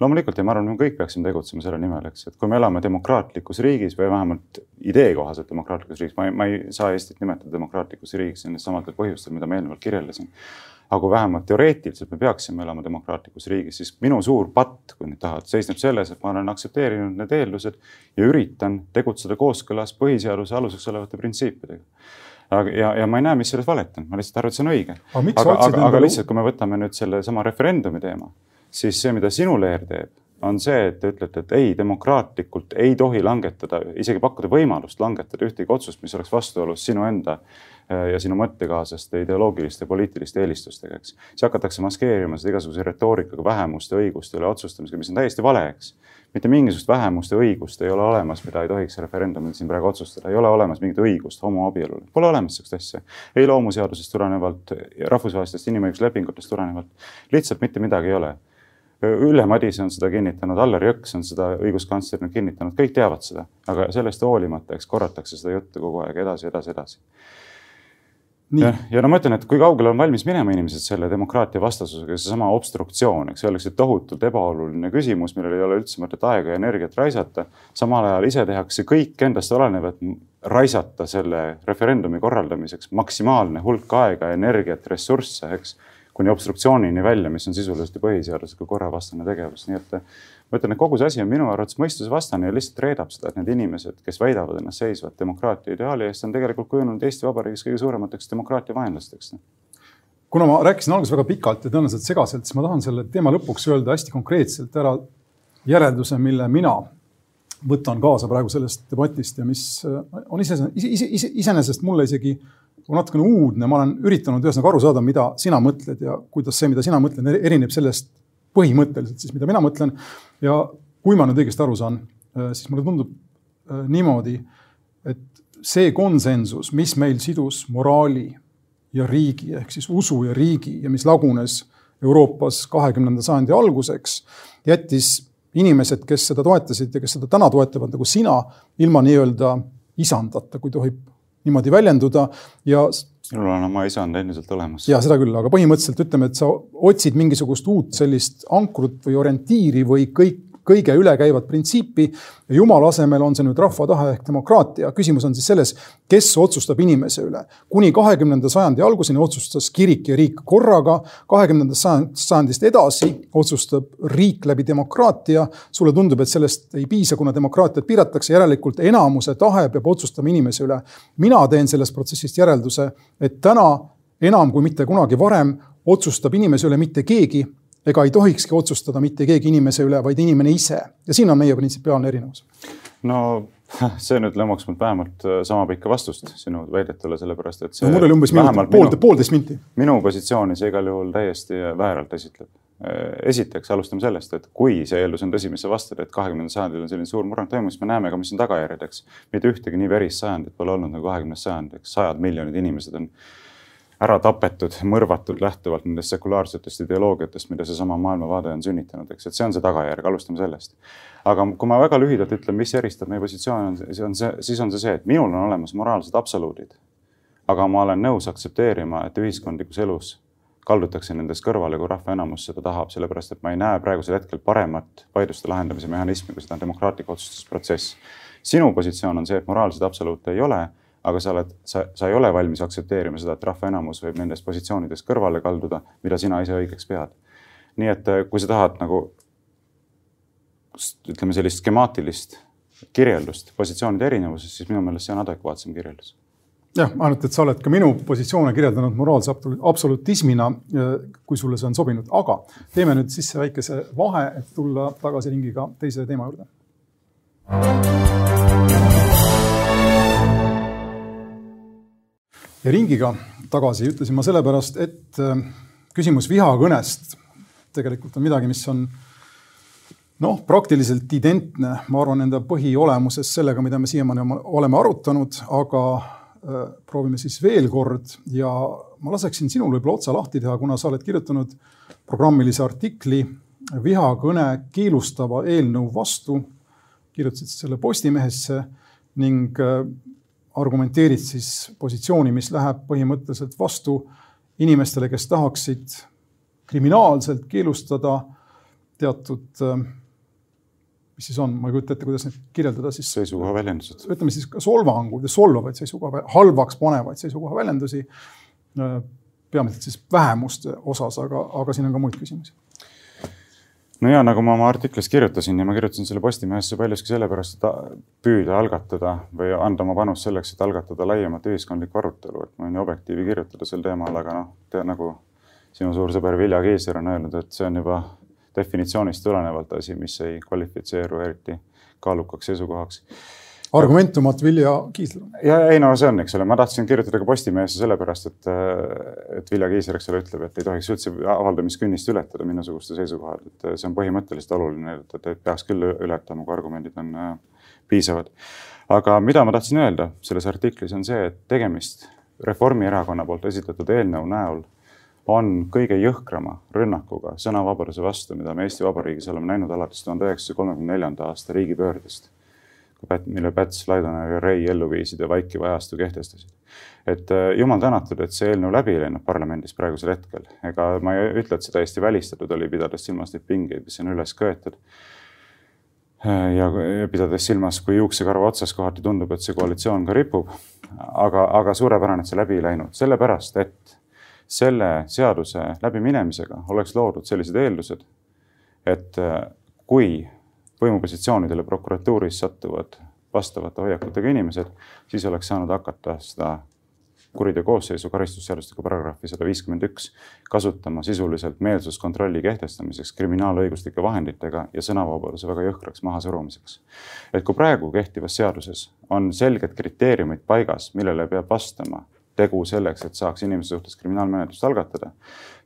Loomulikult ja ma arvan, me kõik peaksime tegutsema selle nimel, eks, et kui me elame demokraatlikus riigis või vähemalt idee kohaselt demokraatlikus riigis, ma ei, ma ei saa Eestit nimetada demokraatlikuks riigiks nendest samadel põhjustel, mida ma eelnevalt kirjeldasin aga kui vähemalt teoreetiliselt me peaksime elama demokraatlikus riigis, siis minu suur patt, kui nüüd tahad, seisneb selles, et ma olen aktsepteerinud need eeldused ja üritan tegutseda kooskõlas põhiseaduse aluseks olevate printsiipidega. aga, ja, ja ma ei näe, mis selles valet on, ma lihtsalt arvan, et see on õige. aga, aga, aga, aga lihtsalt, kui me võtame nüüd sellesama referendumi teema, siis see, mida sinu leer teeb on see, et te ütlete, et ei, demokraatlikult ei tohi langetada, isegi pakkuda võimalust langetada ühtegi otsust, mis oleks vastuolus sinu enda Äh, ja sinu mõttekaaslaste ideoloogiliste poliitiliste eelistustega, eks. siis hakatakse maskeerima seda igasuguse retoorikaga vähemuste õiguste üle otsustamisega, mis on täiesti vale, eks. mitte mingisugust vähemuste õigust ei ole olemas, mida ei tohiks referendumil siin praegu otsustada, ei ole olemas mingit õigust homoabielule, pole olemas sihukest asja. ei loomuseadusest tulenevalt, rahvusvahelistest inimõiguslepingutest tulenevalt, lihtsalt mitte midagi ei ole Ülle Madise on seda kinnitanud, Allar Jõks on seda õiguskantslerina kinnitanud, kõik teavad seda, aga sellest hoolimata, eks korratakse seda juttu kogu aeg edasi, edasi, edasi. Ja, ja no ma ütlen, et kui kaugele on valmis minema inimesed selle demokraatia vastasusega, seesama obstruktsioon, eks öeldakse, tohutult ebaoluline küsimus, millel ei ole üldse mõtet aega ja energiat raisata. samal ajal ise tehakse kõik endast olenev, et raisata selle referendumi korraldamiseks maksimaalne hulk aega, energiat, ressursse, eks kuni obstruktsioonini välja, mis on sisuliselt ju põhiseadusega korravastane tegevus, nii et ma ütlen, et kogu see asi on minu arvates mõistusevastane ja lihtsalt reedab seda, et need inimesed, kes väidavad ennast seisvat demokraatia ideaali eest, on tegelikult kujunenud Eesti Vabariigis kõige suuremateks demokraatia vaenlasteks. Kuna ma rääkisin alguses väga pikalt ja tõenäoliselt segaselt, siis ma tahan selle teema lõpuks öelda hästi konkreetselt ära järelduse, mille mina võtan kaasa praegu sellest debatist ja mis on iseenesest ise, ise, iseenesest mulle isegi natukene uudne, ma olen üritanud ühesõnaga aru saada, mida sina mõtled ja kuidas see, mida sina mõtled, erineb sellest põhimõtteliselt siis, mida mina mõtlen. ja kui ma nüüd õigesti aru saan, äh, siis mulle tundub äh, niimoodi, et see konsensus, mis meil sidus moraali ja riigi ehk siis usu ja riigi ja mis lagunes Euroopas kahekümnenda sajandi alguseks, jättis inimesed, kes seda toetasid ja kes seda täna toetavad nagu sina, ilma nii-öelda isandata, kui tohib niimoodi väljenduda ja. sinul on oma isand endiselt olemas. ja seda küll, aga põhimõtteliselt ütleme, et sa otsid mingisugust uut sellist ankrut või orientiiri või kõik kõige ülekäivat printsiipi. jumala asemel on see nüüd rahva tahe ehk demokraatia. küsimus on siis selles, kes otsustab inimese üle. kuni kahekümnenda sajandi alguseni otsustas kirik ja riik korraga. kahekümnendast sajandist edasi otsustab riik läbi demokraatia. sulle tundub, et sellest ei piisa, kuna demokraatiat piiratakse, järelikult enamuse tahe peab otsustama inimese üle. mina teen sellest protsessist järelduse, et täna enam kui mitte kunagi varem otsustab inimese üle mitte keegi ega ei tohikski otsustada mitte keegi inimese üle, vaid inimene ise ja siin on meie printsipiaalne erinevus. no see nüüd lõmmaks mult vähemalt äh, sama pikka vastust sinu väidetele, sellepärast et see no,. mul oli umbes minut, pool, poolteist minti. minu positsiooni see igal juhul täiesti vääralt esitleb. Äh, esiteks alustame sellest, et kui see eeldus on tõsi, mis sa vastad, et kahekümnendal sajandil on selline suur murrang toimunud, siis me näeme ka, mis on tagajärjed, eks. mitte ühtegi nii verist sajandit pole olnud nagu kahekümnes sajand, eks sajad miljonid inimesed on ära tapetud, mõrvatud lähtuvalt nendest sekulaarsetest ideoloogiatest, mida seesama maailmavaade on sünnitanud, eks, et see on see tagajärg, alustame sellest. aga kui ma väga lühidalt ütlen, mis eristab meie positsioone, see on see, siis on see see, et minul on olemas moraalsed absoluudid. aga ma olen nõus aktsepteerima, et ühiskondlikus elus kaldutakse nendest kõrvale, kui rahva enamus seda tahab, sellepärast et ma ei näe praegusel hetkel paremat vaidluste lahendamise mehhanismi, kui seda on demokraatlik otsustusprotsess. sinu positsioon on see, et moraalseid absoluute ei ole aga sa oled, sa, sa ei ole valmis aktsepteerima seda, et rahva enamus võib nendest positsioonidest kõrvale kalduda, mida sina ise õigeks pead. nii et äh, kui sa tahad nagu ütleme sellist skemaatilist kirjeldust positsioonide erinevusest, siis minu meelest see on adekvaatsem kirjeldus jah, ainult et sa oled ka minu positsioone kirjeldanud moraalse absolutismina, äh, kui sulle see on sobinud, aga teeme nüüd sisse väikese vahe, et tulla tagasi ringiga teise teema juurde. Ringiga tagasi ütlesin ma sellepärast, et äh, küsimus vihakõnest tegelikult on midagi, mis on noh, praktiliselt identne, ma arvan, enda põhiolemuses sellega, mida me siiamaani oleme arutanud, aga äh, proovime siis veel kord ja ma laseksin sinul võib-olla otsa lahti teha, kuna sa oled kirjutanud programmilise artikli vihakõne keelustava eelnõu vastu. kirjutasid selle Postimehesse ning äh, argumenteerid siis positsiooni, mis läheb põhimõtteliselt vastu inimestele, kes tahaksid kriminaalselt keelustada teatud, mis siis on, ma ei kujuta ette, kuidas neid kirjeldada siis. seisukoha väljendused. ütleme siis solvangud ja solvavaid seisukoha, halvaks panevaid seisukoha väljendusi. peamiselt siis vähemuste osas, aga, aga siin on ka muid küsimusi no ja nagu ma oma artiklis kirjutasin ja ma kirjutasin selle Postimehesse paljuski sellepärast, et püüda algatada või anda oma panus selleks, et algatada laiemat ühiskondlikku arutelu, et ma võin ju Objektiivi kirjutada sel teemal, aga noh, nagu sinu suur sõber Vilja Kiisler on öelnud, et see on juba definitsioonist tulenevalt asi, mis ei kvalifitseeru eriti kaalukaks seisukohaks argumentumat Vilja Kiisler. ja ei no see on, eks ole, ma tahtsin kirjutada ka Postimehesse sellepärast, et, et Vilja Kiisler, eks ole, ütleb, et ei tohiks üldse avaldamiskünnist ületada minusuguste seisukohad, et see on põhimõtteliselt oluline, et, peaks küll ületama, kui argumendid on äh, piisavad. aga mida ma tahtsin öelda selles artiklis on see, et tegemist Reformierakonna poolt esitatud eelnõu näol on kõige jõhkrama rünnakuga sõnavabaduse vastu, mida me Eesti Vabariigis oleme näinud alates tuhande üheksasaja kolmekümne neljanda aasta riigipöördest mille Päts, Laidoner ja Rei ellu viisid ja vaikiva ajastu kehtestasid. et äh, jumal tänatud, et see eelnõu läbi ei läinud parlamendis praegusel hetkel, ega ma ei ütle, et see täiesti välistatud oli, pidades silmas neid pingeid, mis on üles köetud. Äh, ja pidades silmas, kui juuksekarva otsas kohati tundub, et see koalitsioon ka ripub. aga, aga suurepärane, et see läbi ei läinud, sellepärast et selle seaduse läbiminemisega oleks loodud sellised eeldused, et äh, kui võimupositsioonidele prokuratuuris satuvad vastavate hoiakutega inimesed, siis oleks saanud hakata seda kuriteo koosseisu karistusseadustiku paragrahvi sada viiskümmend üks kasutama sisuliselt meelsuskontrolli kehtestamiseks kriminaalõiguslike vahenditega ja sõnavabaduse väga jõhkraks mahasurumiseks. et kui praegu kehtivas seaduses on selged kriteeriumid paigas, millele peab vastama tegu selleks, et saaks inimese suhtes kriminaalmenetlust algatada,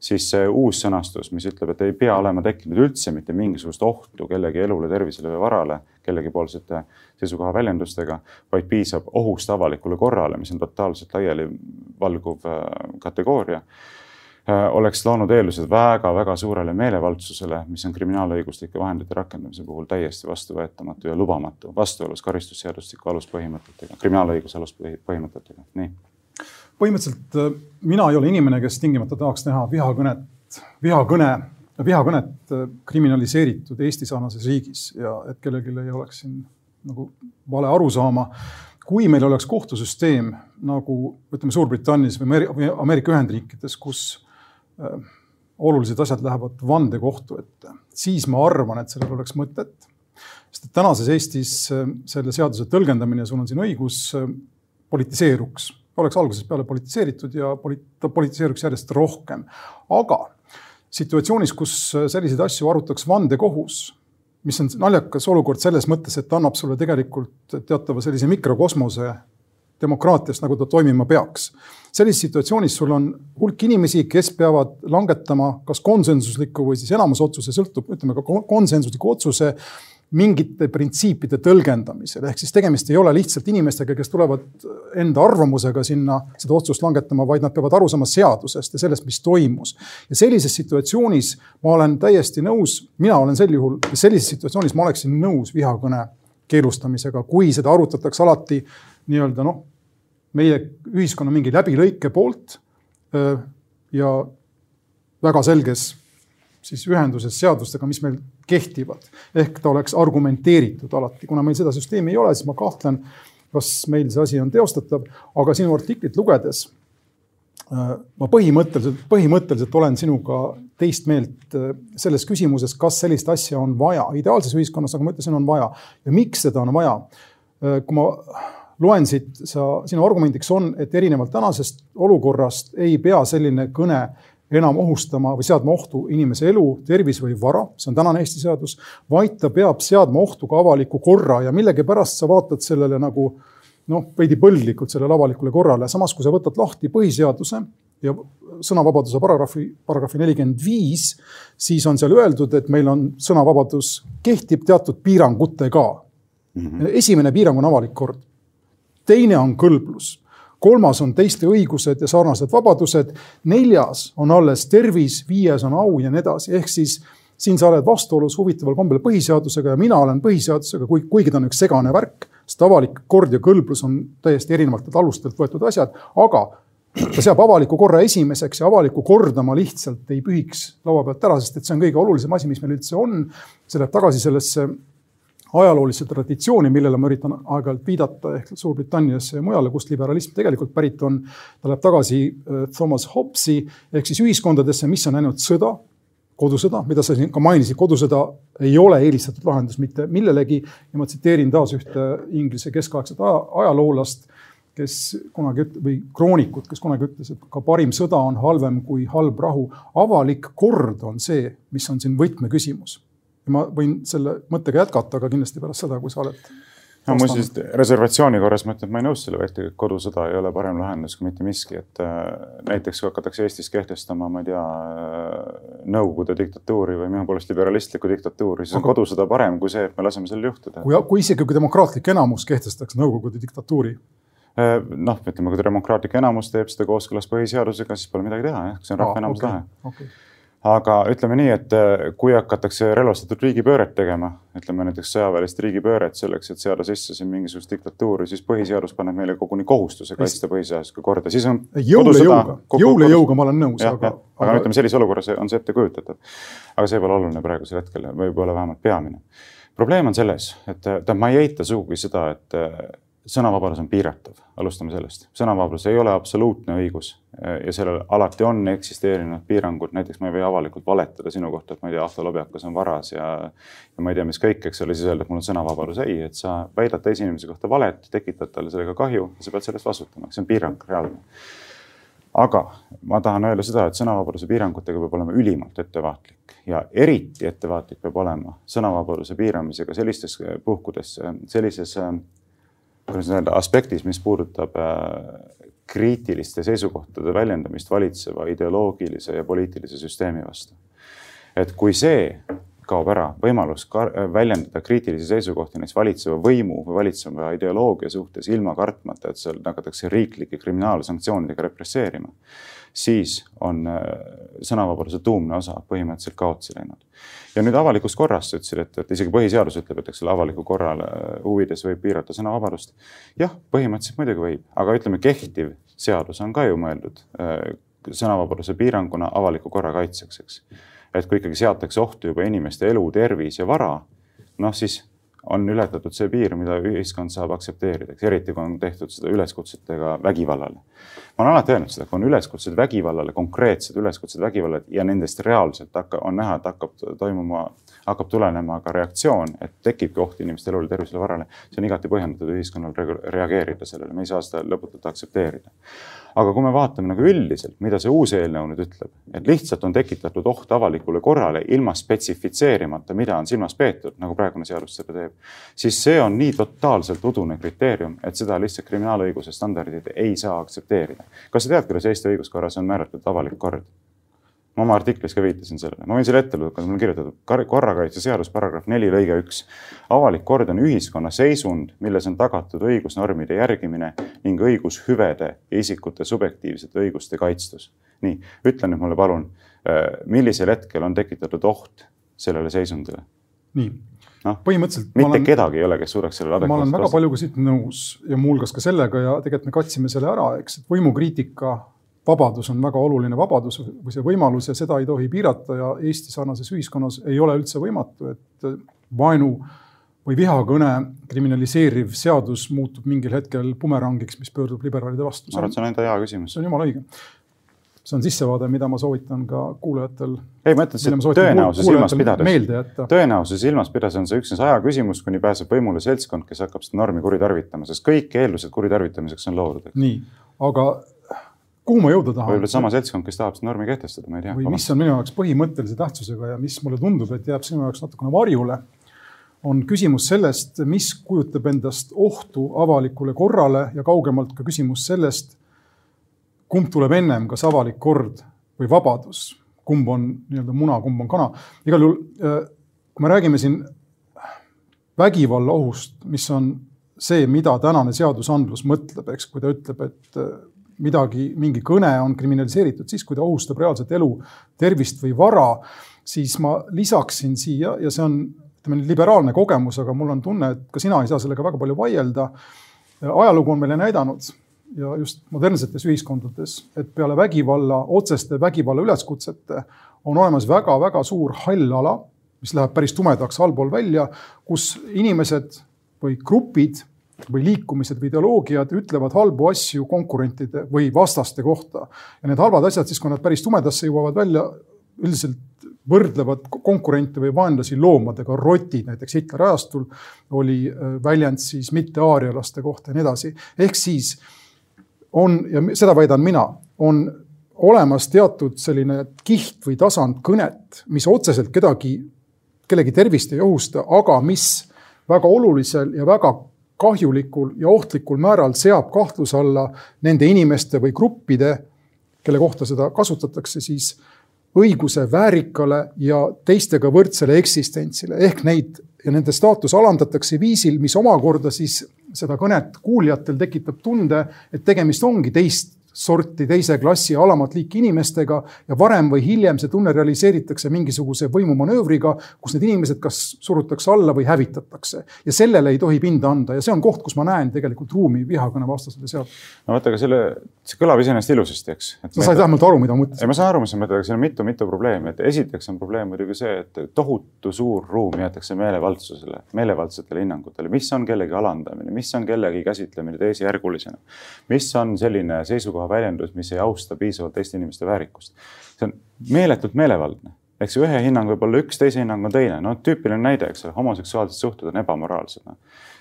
siis see uus sõnastus, mis ütleb, et ei pea olema tekkinud üldse mitte mingisugust ohtu kellegi elule, tervisele või varale kellegipoolsete seisukoha väljendustega, vaid piisab ohust avalikule korrale, mis on totaalselt laialivalguv äh, kategooria äh, oleks loonud eeldused väga-väga suurele meelevaldsusele, mis on kriminaalõiguslike vahendite rakendamise puhul täiesti vastuvõetamatu ja lubamatu, vastuolus karistusseadustiku aluspõhimõtetega, kriminaalõiguse aluspõhimõtetega, nii põhimõtteliselt äh, mina ei ole inimene, kes tingimata tahaks näha vihakõnet, vihakõne, vihakõnet äh, kriminaliseeritud Eesti-sarnases riigis ja et kellelgi ei oleks siin nagu vale arusaama. kui meil oleks kohtusüsteem nagu ütleme Suurbritannias või Ameerika Ühendriikides, kus äh, olulised asjad lähevad vandekohtu ette, siis ma arvan, et sellel oleks mõtet. sest et tänases Eestis selle seaduse tõlgendamine, sul on siin õigus, politiseeruks oleks algusest peale politiseeritud ja poli-, ta politiseeruks järjest rohkem. aga situatsioonis, kus selliseid asju arutaks vandekohus, mis on naljakas olukord selles mõttes, et ta annab sulle tegelikult teatava sellise mikrokosmose demokraatiast, nagu ta toimima peaks. sellises situatsioonis sul on hulk inimesi, kes peavad langetama kas konsensusliku või siis enamusotsuse, sõltub, ütleme ka konsensusliku otsuse mingite printsiipide tõlgendamisel, ehk siis tegemist ei ole lihtsalt inimestega, kes tulevad enda arvamusega sinna seda otsust langetama, vaid nad peavad aru saama seadusest ja sellest, mis toimus. ja sellises situatsioonis ma olen täiesti nõus, mina olen sel juhul, sellises situatsioonis ma oleksin nõus vihakõne keelustamisega, kui seda arutatakse alati nii-öelda noh, meie ühiskonna mingi läbilõike poolt ja väga selges siis ühenduses seadustega, mis meil kehtivad. ehk ta oleks argumenteeritud alati, kuna meil seda süsteemi ei ole, siis ma kahtlen, kas meil see asi on teostatav, aga sinu artiklit lugedes äh, ma põhimõtteliselt, põhimõtteliselt olen sinuga teist meelt äh, selles küsimuses, kas sellist asja on vaja. ideaalses ühiskonnas, nagu ma ütlesin, on vaja ja miks seda on vaja. Äh, kui ma loen siit, sa, sinu argumendiks on, et erinevalt tänasest olukorrast ei pea selline kõne enam ohustama või seadma ohtu inimese elu, tervis või vara, see on tänane Eesti seadus, vaid ta peab seadma ohtu ka avaliku korra ja millegipärast sa vaatad sellele nagu noh, veidi põlglikult sellele avalikule korrale, samas kui sa võtad lahti põhiseaduse ja sõnavabaduse paragrahvi, paragrahvi nelikümmend viis, siis on seal öeldud, et meil on sõnavabadus, kehtib teatud piirangutega mm. -hmm. esimene piirang on avalik kord. teine on kõlblus kolmas on teiste õigused ja sarnased vabadused, neljas on alles tervis, viies on au ja nii edasi, ehk siis siin sa oled vastuolus huvitaval kombel põhiseadusega ja mina olen põhiseadusega, kui, kuigi ta on üks segane värk, sest avalik kord ja kõlblus on täiesti erinevatelt alustelt võetud asjad, aga ta seab avaliku korra esimeseks ja avalikku korda ma lihtsalt ei pühiks laua pealt ära, sest et see on kõige olulisem asi, mis meil üldse on. see läheb tagasi sellesse ajaloolisse traditsiooni, millele ma üritan aeg-ajalt viidata ehk Suurbritanniasse ja mujale, kust liberalism tegelikult pärit on. ta läheb tagasi äh, Thomas Hobbesi ehk siis ühiskondadesse, mis on näinud sõda, kodusõda, mida sa siin ka mainisid, kodusõda ei ole eelistatud lahendus mitte millelegi ja ma tsiteerin taas ühte Inglise keskaegset ajaloolast, kes kunagi või kroonikut, kes kunagi ütles, et ka parim sõda on halvem kui halb rahu. avalik kord on see, mis on siin võtmeküsimus. Ja ma võin selle mõttega jätkata, aga kindlasti pärast seda, kui sa oled no muuseas reservatsiooni korras ma ütlen, et ma ei nõus selle väitega, et kodusõda ei ole parem lahendus kui mitte miski, et äh, näiteks kui hakatakse Eestis kehtestama, ma ei tea äh,, Nõukogude diktatuuri või minu poolest liberalistlikku diktatuuri, siis on Aga- kodusõda parem kui see, et me laseme sellel juhtuda. kui, kui isegi kui demokraatlik enamus kehtestaks Nõukogude diktatuuri, Äh, noh, ütleme, kui demokraatlik enamus teeb seda kooskõlas põhiseadusega, siis pole midagi teha, jah, see on rahva enamuse tahe. okay. Aga ütleme nii, et äh, kui hakatakse relvastatud riigipööret tegema, ütleme näiteks sõjaväelist riigipööret selleks, et seada sisse siin mingisugust diktatuuri, siis põhiseadus paneb meile koguni kohustuse kaitsta põhiseaduslikku korda, siis on. jõule jõuga, jõule jõuga ma olen nõus, aga, aga no ütleme, sellises olukorras on see ettekujutatav. aga see pole oluline praegusel hetkel või pole vähemalt peamine. probleem on selles, et tähendab, ma ei eita sugugi seda, et äh, sõnavabadus on piiratav, alustame sellest. sõnavabadus ei ole absoluutne õigus äh, ja sellel alati on eksisteerinud piirangud, näiteks ma ei või avalikult valetada sinu kohta, et ma ei tea, Ahto Lobjakas on varas ja ja ma ei tea, mis kõik, eks ole, siis öelda, et mul on sõnavabadus. ei, et sa väidad teise inimese kohta valet, tekitad talle sellega kahju sa pead selle eest vastutama, see on piirang, reaalne aga ma tahan öelda seda, et sõnavabaduse piirangutega peab olema ülimalt ettevaatlik ja eriti ettevaatlik peab olema sõnavabaduse piiramisega sellistes puhkudes, sellises, kuidas öelda, aspektis, mis puudutab äh, kriitiliste seisukohtade väljendamist valitseva ideoloogilise ja poliitilise süsteemi vastu. et kui see kaob ära, võimalus ka väljendada kriitilisi seisukohti näiteks valitseva võimu või valitseva ideoloogia suhtes ilma kartmata, et seal hakatakse riiklike kriminaalsanktsioonidega represseerima, siis on äh, sõnavabaduse tuumne osa põhimõtteliselt kaotsi läinud. ja nüüd avalikust korrast sa ütlesid, et, et isegi põhiseadus ütleb, et eks ole, avaliku korra huvides võib piirata sõnavabadust. jah, põhimõtteliselt muidugi võib, aga ütleme, kehtiv seadus on ka ju mõeldud äh, sõnavabaduse piiranguna avaliku korra kaitseks, eks et kui ikkagi seatakse ohtu juba inimeste elu, tervis ja vara, noh siis on ületatud see piir, mida ühiskond saab aktsepteerida, eriti kui on tehtud seda üleskutsetega vägivallale. ma olen alati öelnud seda, kui on üleskutsed vägivallale, konkreetsed üleskutsed vägivallale ja nendest reaalselt hakka, on näha, et hakkab toimuma, hakkab tulenema ka reaktsioon, et tekibki oht inimeste elule, tervisele, varale. see on igati põhjendatud ühiskonnal reageerida sellele, me ei saa seda lõputult aktsepteerida aga kui me vaatame nagu üldiselt, mida see uus eelnõu nüüd ütleb, et lihtsalt on tekitatud oht avalikule korrale ilma spetsifitseerimata, mida on silmas peetud, nagu praegune seadus seda teeb, siis see on nii totaalselt udune kriteerium, et seda lihtsalt kriminaalõiguse standardid ei saa aktsepteerida. kas sa tead, kuidas Eesti õiguskorras on määratletud avalik kord? Ma oma artiklis ka viitasin sellele, ma võin selle ette lugeda, mul on kirjutatud korrakaitseseadus paragrahv neli lõige üks. avalik kord on ühiskonna seisund, milles on tagatud õigusnormide järgimine ning õigushüvede ja isikute subjektiivsete õiguste kaitstus. nii, ütle nüüd mulle palun, millisel hetkel on tekitatud oht sellele seisundile? nii noh, põhimõtteliselt. mitte olen, kedagi ei ole, kes suudaks sellele ma olen väga paljuga siit nõus ja muuhulgas ka sellega ja tegelikult me katsime selle ära, eks, et võimukriitika vabadus on väga oluline vabadus või see võimalus ja seda ei tohi piirata ja Eesti sarnases ühiskonnas ei ole üldse võimatu, et vaenu või vihakõne kriminaliseeriv seadus muutub mingil hetkel bumerangiks, mis pöördub liberaalide vastu. ma arvan, et see on enda hea küsimus. see on jumala õige. see on sissevaade, mida ma soovitan ka kuulajatel. ei, ma ütlen, et tõenäosuse silmas pidades, tõenäosuse silmas pidades on see üksnes aja küsimus, kuni pääseb võimule seltskond, kes hakkab seda normi kuritarvitama, sest kõik eeldused kuritarvitamiseks on loodud. nii, aga kuhu ma jõuda tahan? võib-olla sama seltskond, kes tahab seda normi kehtestada, ma ei tea. või mis on minu jaoks põhimõttelise tähtsusega ja mis mulle tundub, et jääb sinu jaoks natukene varjule, on küsimus sellest, mis kujutab endast ohtu avalikule korrale ja kaugemalt ka küsimus sellest, kumb tuleb ennem, kas avalik kord või vabadus, kumb on nii-öelda muna, kumb on kana. igal juhul, kui me räägime siin vägivalla ohust, mis on see, mida tänane seadusandlus mõtleb, eks, kui ta ütleb, et midagi, mingi kõne on kriminaliseeritud siis, kui ta ohustab reaalset elu, tervist või vara. siis ma lisaksin siia ja see on ütleme liberaalne kogemus, aga mul on tunne, et ka sina ei saa sellega väga palju vaielda. ajalugu on meile näidanud ja just modernsetes ühiskondades, et peale vägivalla, otseste vägivalla üleskutsete on olemas väga-väga suur hall ala, mis läheb päris tumedaks allpool välja, kus inimesed või grupid või liikumised või ideoloogiad ütlevad halbu asju konkurentide või vastaste kohta. ja need halvad asjad siis, kui nad päris tumedasse jõuavad välja, üldiselt võrdlevad konkurente või vaenlasi loomadega, rotid näiteks Hitleri ajastul oli äh, väljend siis mitteaarialaste kohta ja nii edasi. ehk siis on, ja seda väidan mina, on olemas teatud selline kiht või tasand kõnet, mis otseselt kedagi, kellegi tervist ei ohusta, aga mis väga olulisel ja väga kahjulikul ja ohtlikul määral seab kahtluse alla nende inimeste või gruppide, kelle kohta seda kasutatakse, siis õiguse väärikale ja teistega võrdsele eksistentsile. Ehk neid ja nende staatus alandatakse viisil, mis omakorda siis seda kõnet kuulijatel tekitab tunde, et tegemist ongi teist sorti teise klassi alamat liiki inimestega ja varem või hiljem see tunne realiseeritakse mingisuguse võimumanöövriga, kus need inimesed kas surutakse alla või hävitatakse. ja sellele ei tohi pinda anda ja see on koht, kus ma näen tegelikult ruumi vihakõne vastasele seadusele. no vaata, aga selle, see kõlab iseenesest ilusasti, eks. sa said vähemalt aru, mida ma mõtlesin. ma saan aru, mis sa mõtled, aga siin on mitu-mitu probleemi, et esiteks on probleem muidugi see, et tohutu suur ruum jäetakse meelevaldsusele, meelevaldsetele hinnangutele, mis on kellegi alandamine, mis on kellegi käsitlemine teisejärgulisena, mis on selline seisukoha väljendus, mis ei austa piisavalt teiste inimeste väärikust. see on meeletult meelevaldne, eks ju, ühe hinnang võib olla üks, teise hinnang on teine, no tüüpiline näide, eks ole, homoseksuaalsed suhted on ebamoraalsed no..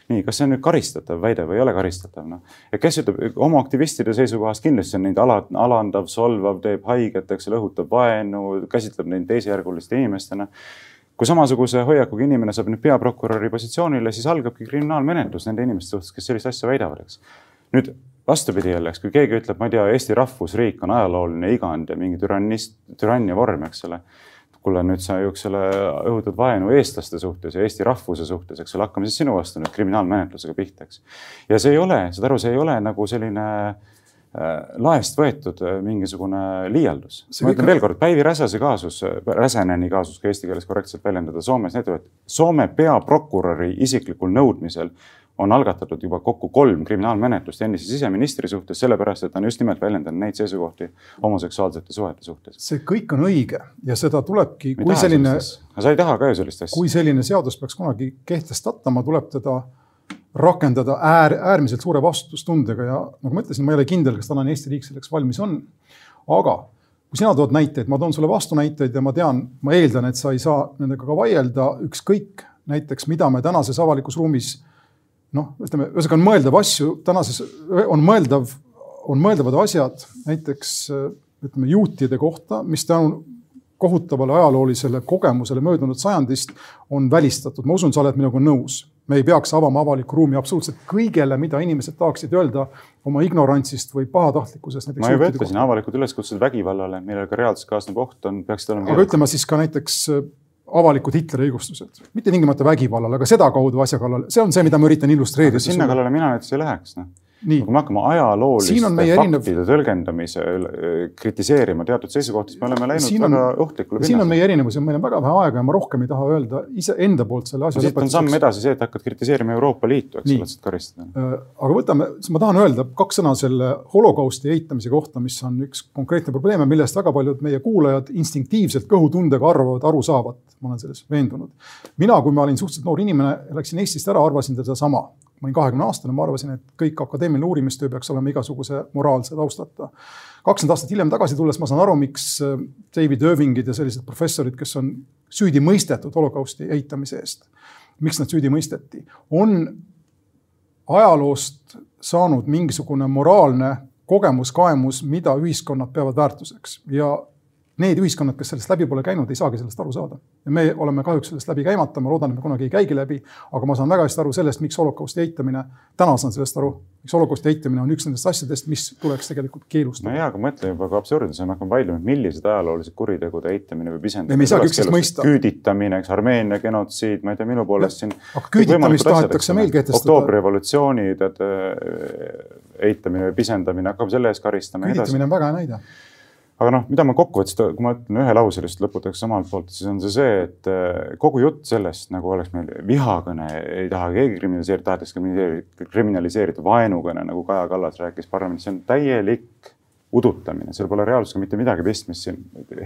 nii, kas see on nüüd karistatav väide või ei ole karistatav, noh. ja kes ütleb, homoaktivistide seisukohast kindlasti on neid ala, alandav, solvav, teeb haiget, eks ole, õhutab vaenu, käsitleb neid teisejärguliste inimestena kui samasuguse hoiakuga inimene saab nüüd peaprokuröri positsioonile, siis algabki kriminaalmenetlus nende inimeste suhtes, kes sellist asja väidavad, eks. nüüd vastupidi jälleks, kui keegi ütleb, ma ei tea, Eesti rahvusriik on ajalooline igand ja mingi türannist, türannia vorm, eks ole. kuule, nüüd sa ju, eks ole, õhutad vaenu eestlaste suhtes ja eesti rahvuse suhtes, eks ole, hakkame siis sinu vastu nüüd kriminaalmenetlusega pihta, eks. ja see ei ole, saad aru, see ei ole nagu selline äh, laest võetud äh, mingisugune liialdus. ma ütlen veel kord, Päivi Räsase kaasus, Räsäneni kaasus, kui eesti keeles korrektselt väljendada, Soomes näitab, et Soome peaprokuröri isiklikul nõudmisel on algatatud juba kokku kolm kriminaalmenetlust endise siseministri suhtes, sellepärast et ta on just nimelt väljendanud neid seisukohti homoseksuaalsete suhete suhtes. see kõik on õige ja seda tulebki, kui selline. sa ei taha ka ju sellist asja. kui selline seadus peaks kunagi kehtestatama, tuleb teda rakendada äär, äärmiselt suure vastutustundega ja nagu ma ütlesin, ma ei ole kindel, kas tänane Eesti riik selleks valmis on. aga kui sina tood näiteid, ma toon sulle vastunäiteid ja ma tean, ma eeldan, et sa ei saa nendega ka vaielda, ükskõik näiteks, mida me tänases avalikus ruumis noh, ütleme, ühesõnaga on mõeldav asju tänases, on mõeldav, on mõeldavad asjad näiteks ütleme juutide kohta, mis tänu kohutavale ajaloolisele kogemusele möödunud sajandist on välistatud. ma usun, sa oled minuga nõus. me ei peaks avama avalikku ruumi absoluutselt kõigele, mida inimesed tahaksid öelda oma ignorantsist või pahatahtlikkusest. ma juba ütlesin, avalikud üleskutsed vägivallale, millega reaalselt kaasneb oht, on, peaksid olema. aga ütleme siis ka näiteks avalikud Hitleri õigustused, mitte tingimata vägivallale, aga sedakaudu asja kallal, see on see, mida ma üritan illustreerida. sinna kallale mina näiteks ei läheks, noh kui me hakkame ajalooliste faktide erinev... tõlgendamise kritiseerima teatud seisukohti, siis me oleme läinud on, väga ohtlikule pinnasele. siin on meie erinevus ja meil on väga vähe aega ja ma rohkem ei taha öelda iseenda poolt selle asja siit on samm edasi see, et hakkad kritiseerima Euroopa Liitu, eks ole, et karistada. Äh, aga võtame, ma tahan öelda kaks sõna selle holokausti eitamise kohta, mis on üks konkreetne probleem ja millest väga paljud meie kuulajad instinktiivselt kõhutundega arvavad, aru saavad. ma olen selles veendunud. mina, kui ma olin suhteliselt noor inimene, läksin Eestist ära, arvasin sedasama ma olin kahekümne aastane, ma arvasin, et kõik akadeemiline uurimistöö peaks olema igasuguse moraalse taustata. kakskümmend aastat hiljem tagasi tulles ma saan aru, miks äh, David Irvingid ja sellised professorid, kes on süüdi mõistetud holokausti eitamise eest, miks nad süüdi mõisteti, on ajaloost saanud mingisugune moraalne kogemus, kaemus, mida ühiskonnad peavad väärtuseks ja need ühiskonnad, kes sellest läbi pole käinud, ei saagi sellest aru saada. ja me oleme kahjuks sellest läbi käimata, ma loodan, et me kunagi ei käigi läbi, aga ma saan väga hästi aru sellest, miks holokausti eitamine, täna saan sellest aru, miks holokausti eitamine on üks nendest asjadest, mis tuleks tegelikult keelustada. no jaa, aga mõtle juba ka absurdne, see hakkab vaidlema, millised ajaloolised kuritegude eitamine või pisendamine. me küüditamine, eks, Armeenia genotsiid, ma ei tea, minu poolest siin. aga küüditamist tahetakse meil kehtestada. oktoobrirevolutsiooni tead eitamine või pisendamine hakkab selle eest karistama. küüditamine on väga hea näide aga noh, mida ma kokkuvõttes, kui ma ütlen ühelauselist lõputaks omalt poolt, siis on see see, et äh, kogu jutt sellest, nagu oleks meil vihakõne, ei taha keegi kriminaliseerida, tahetakse kriminaliseerida vaenukõne, nagu Kaja Kallas rääkis parlamendis, see on täielik udutamine, seal pole reaalsusega mitte midagi pistmist siin.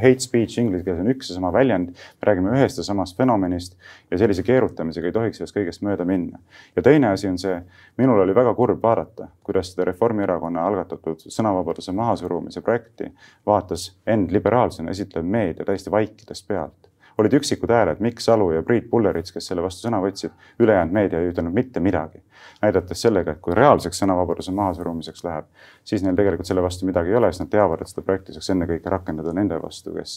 Hate speech inglise keeles on üks ja sama väljend, me räägime ühest ja samast fenomenist ja sellise keerutamisega ei tohiks sellest kõigest mööda minna. ja teine asi on see, minul oli väga kurb vaadata, kuidas seda Reformierakonna algatatud sõnavabaduse mahasurumise projekti vaatas end liberaalsena esitlev meedia täiesti vaikides pealt olid üksikud hääled, Mikk Salu ja Priit Pullerits, kes selle vastu sõna võtsid, ülejäänud meedia ei ütelnud mitte midagi. näidates sellega, et kui reaalseks sõnavabaduse mahasurumiseks läheb, siis neil tegelikult selle vastu midagi ei ole, sest nad teavad, et seda projekti saaks ennekõike rakendada nende vastu, kes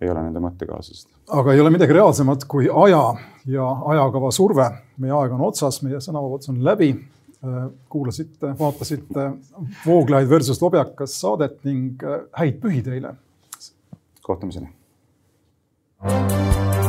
ei ole nende mõttekaaslased. aga ei ole midagi reaalsemat kui aja ja ajakava surve. meie aeg on otsas, meie sõnavabadus on läbi. kuulasite, vaatasite Vooglaid versus Lobjakas saadet ning häid pühi teile. kohtumiseni Thank you.